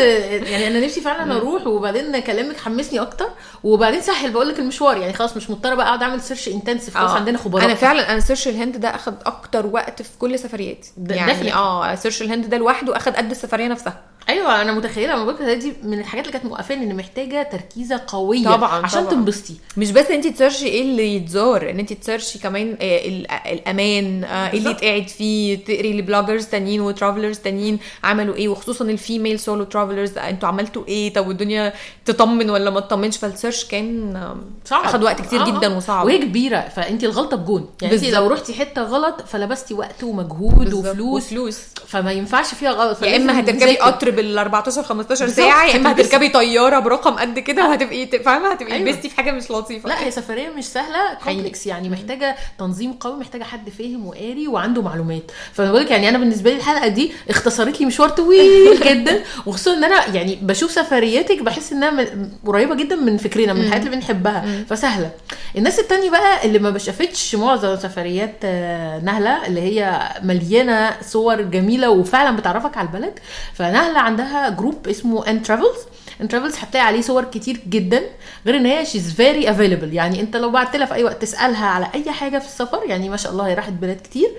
يعني أنا نفسي فعلا أروح وبعدين كلامك حمسني أكتر. وبعدين سهل بقول لك المشوار. يعني خلاص مش مضطرة بقى أقعد أعمل سيرش intensive خلاص آه. عندنا خبراء أنا فعلا أنا search الهند ده أخد أكتر وقت في كل سفرياتي. يعني. آه search الهند ده لوحده أخد قد السفرية نفسها. أيوه أنا متخيلة لما بقول دي من الحاجات اللي كانت موقفاني ان محتاجة تركيزة قوية طبعاً، عشان طبعاً. تنبسطي مش بس انت تسيرشي إيه اللي يتزار إن انت تسيرشي كمان آه، ال- الأمان آه، إيه اللي. يتقعد فيه تقري ل bloggers تانيين و travelers تانيين عملوا إيه وخصوصا ال female solo travelers أنتوا عملتوا إيه طب والدنيا تطمن ولا ما تطمنش فال search كان آه، صعب أخد وقت كتير آه، جدا آه. وصعب وهي كبيرة فانت الغلطة بجون يعني انت بالظبط. لو رحتي حتة غلط فلبستي وقت ومجهود. وفلوس وفلوس فما ينفعش فيها غلط يا إما هتركبي. قطر بال 14 15 بالظبط. ساعة يا إما. هتركبي طيارة برقم قد كده وهتبقي فاهمة هتبقي أيوة. في حاجة مش لطيفة لا هي سفرية مش سهلة. complex يعني محتاجة تنظيم قوي محتاجة حد فاهم وقاري وعنده معلومات فأنا بقول لك يعني أنا بالنسبة لي الحلقة دي اختصرت لي مشوار طويل *laughs* جدا وخصوصا إن أنا يعني بشوف سفرياتك بحس إنها قريبة جدا من فكرنا من الحاجات اللي بنحبها فسهلة الناس التانية بقى اللي ما شافتش معظم سفريات آه، نهلة اللي هي مليانة صور جميلة وفعلا بتعرفك على البلد فنهلة عندها group اسمه N Travels N Travels هتلاقي عليه صور كتير جدا غير إن هي she's very available يعني أنت لو بعت لها في أي وقت تسألها على أي حاجة في السفر يعني ما شاء الله هي راحت بلاد كتير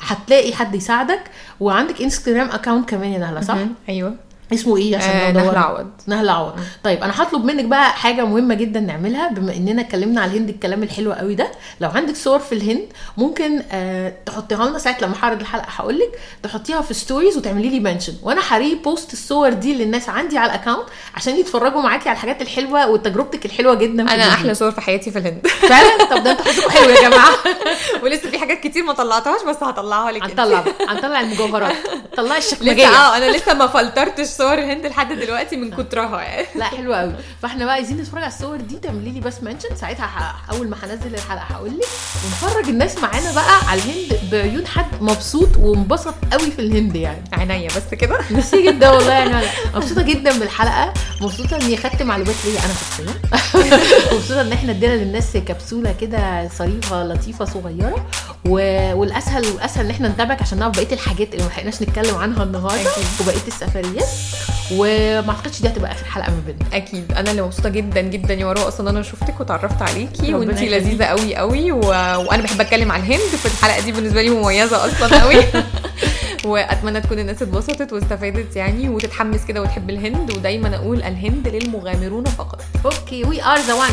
هتلاقي حد يساعدك. وعندك Instagram account كمان يا نهلة صح؟ أيوه. اسمه إيه عشان آه،؟ نهلة عوض. نهلة عوض طيب أنا هطلب منك بقى حاجة مهمة جدا نعملها بما اننا اتكلمنا على الهند الكلام الحلو قوي ده. لو عندك صور في الهند ممكن آه تحطيها لنا. ساعة لما هعرض الحلقة هقول لك تحطيها في stories وتعملي لي mention وأنا ه repost الصور دي للناس عندي على ال account عشان يتفرجوا معاكي على الحاجات الحلوة وتجربتك الحلوة جدا في أنا الهند. أحلى صور في حياتي في الهند. *laughs* فعلا؟ طب ده أنتوا حظكم حلو يا جماعة. *laughs* ولسه في حاجات كتير ما طلعتهاش بس هطلعها لك. هنطلع هنطلع المجوهرات. طلعي الشكمجية. آه أنا لسه ما فلترتش صور الهند لحد دلوقتي من كترها يعني. لا حلوة قوي فإحنا بقى عايزين نتفرج على الصور دي تعملي لي بس mention. ساعتها أول ما هنزل الحلقة هقول لك. ونفرج الناس معانا بقى على الهند بعيون حد مبسوط وانبسط قوي في الهند يعني. عينيا بس كده. ميرسي جدا والله يعني. مبسوطة جدا بالحلقة. مبسوطة إني خدت معلومات ليا أنا شخصيا. *laughs* مبسوطة إن إحنا ادينا للناس كبسولة كده ظريفة لطيفة صغيرة. و... والأسهل والأسهل إن إحنا نتابعك عشان نعرف بقية الحاجات اللي ما لحقناش نتكلم عنها النهارده. وبقية السفريات. وما اعتقدش دي هتبقى آخر حلقة ما بيننا. أكيد. أنا اللي مبسوطة جدا جدا يا مروه أصلا أنا شفتك وتعرفت عليكي وأنتي. لذيذة قوي قوي و... وأنا بحب أتكلم عن الهند فالحلقه دي بالنسبة لي مميزة أصلا قوي *laughs* وأتمنى تكون الناس اتبسطت واستفادت يعني وتتحمس كده وتحب الهند ودايما أقول الهند للمغامرون فقط. okay we are the one